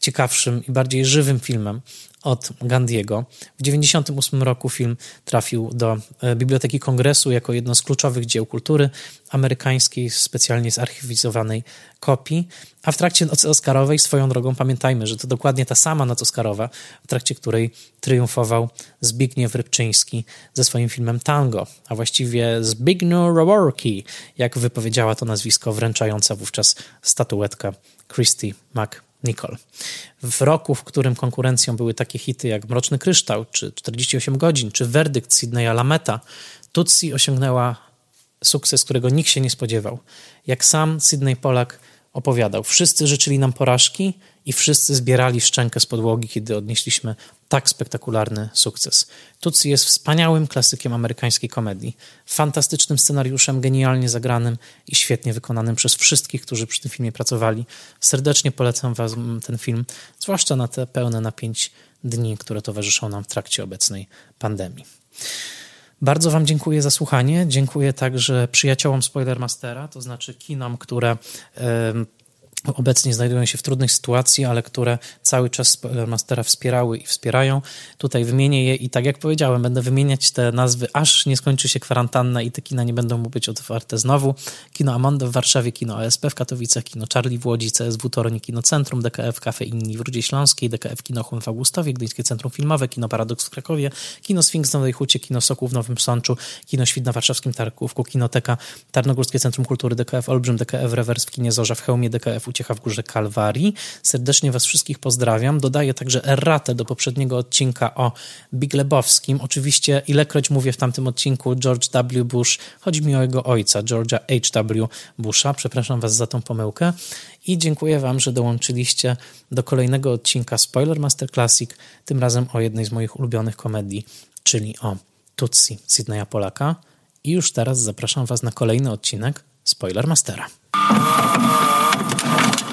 ciekawszym i bardziej żywym filmem od Gandiego. W 1998 roku film trafił do e, Biblioteki Kongresu jako jedno z kluczowych dzieł kultury amerykańskiej, specjalnie zarchiwizowanej kopii. A w trakcie nocy Oscarowej, swoją drogą, pamiętajmy, że to dokładnie ta sama noc Oscarowa, w trakcie której triumfował Zbigniew Rybczyński ze swoim filmem Tango, a właściwie Zbigniew Roworki, jak wypowiedziała to nazwisko wręczająca wówczas statuetkę Christy McVie. Nicole. W roku, w którym konkurencją były takie hity jak Mroczny Kryształ, czy 48 godzin, czy Werdykt Sydneya Lameta, Tutsi osiągnęła sukces, którego nikt się nie spodziewał. Jak sam Sydney Polak opowiadał, wszyscy życzyli nam porażki i wszyscy zbierali szczękę z podłogi, kiedy odnieśliśmy tak spektakularny sukces. Tutsi jest wspaniałym klasykiem amerykańskiej komedii, fantastycznym scenariuszem, genialnie zagranym i świetnie wykonanym przez wszystkich, którzy przy tym filmie pracowali. Serdecznie polecam Wam ten film, zwłaszcza na te pełne napięć dni, które towarzyszą nam w trakcie obecnej pandemii. Bardzo Wam dziękuję za słuchanie. Dziękuję także przyjaciołom Spoilermastera, to znaczy kinom, które obecnie znajdują się w trudnej sytuacji, ale które cały czas Mastera wspierały i wspierają. Tutaj wymienię je i tak jak powiedziałem, będę wymieniać te nazwy, aż nie skończy się kwarantanna i te kina nie będą być otwarte znowu. Kino Amonda w Warszawie, Kino ASP w Katowicach, Kino Charlie w Łodzi, CSW Toruń, Kino Centrum, DKF Cafe Inni w Rudzie Śląskiej, DKF Kino Hum w Augustowie, Gdyńskie Centrum Filmowe, Kino Paradoks w Krakowie, Kino Sfinks w Nowej Hucie, Kino Sokół w Nowym Sączu, Kino Świt na Warszawskim Tarkówku, Kinoteka Tarnogórskie Centrum Kultury, DKF Olbrzym, DKF Rewers w Kinie Zorza w Chełmie, DKF Uciecha w Górze Kalwarii. Serdecznie Was wszystkich pozdrawiam. Dodaję także erratę do poprzedniego odcinka o Big Lebowskim. Oczywiście, ilekroć mówię w tamtym odcinku George W. Bush, chodzi mi o jego ojca, George'a H.W. Busha. Przepraszam Was za tą pomyłkę. I dziękuję Wam, że dołączyliście do kolejnego odcinka Spoiler Master Classic, tym razem o jednej z moich ulubionych komedii, czyli o Tutsi Sydneya Polaka. I już teraz zapraszam Was na kolejny odcinek Spoiler Mastera. Thank you.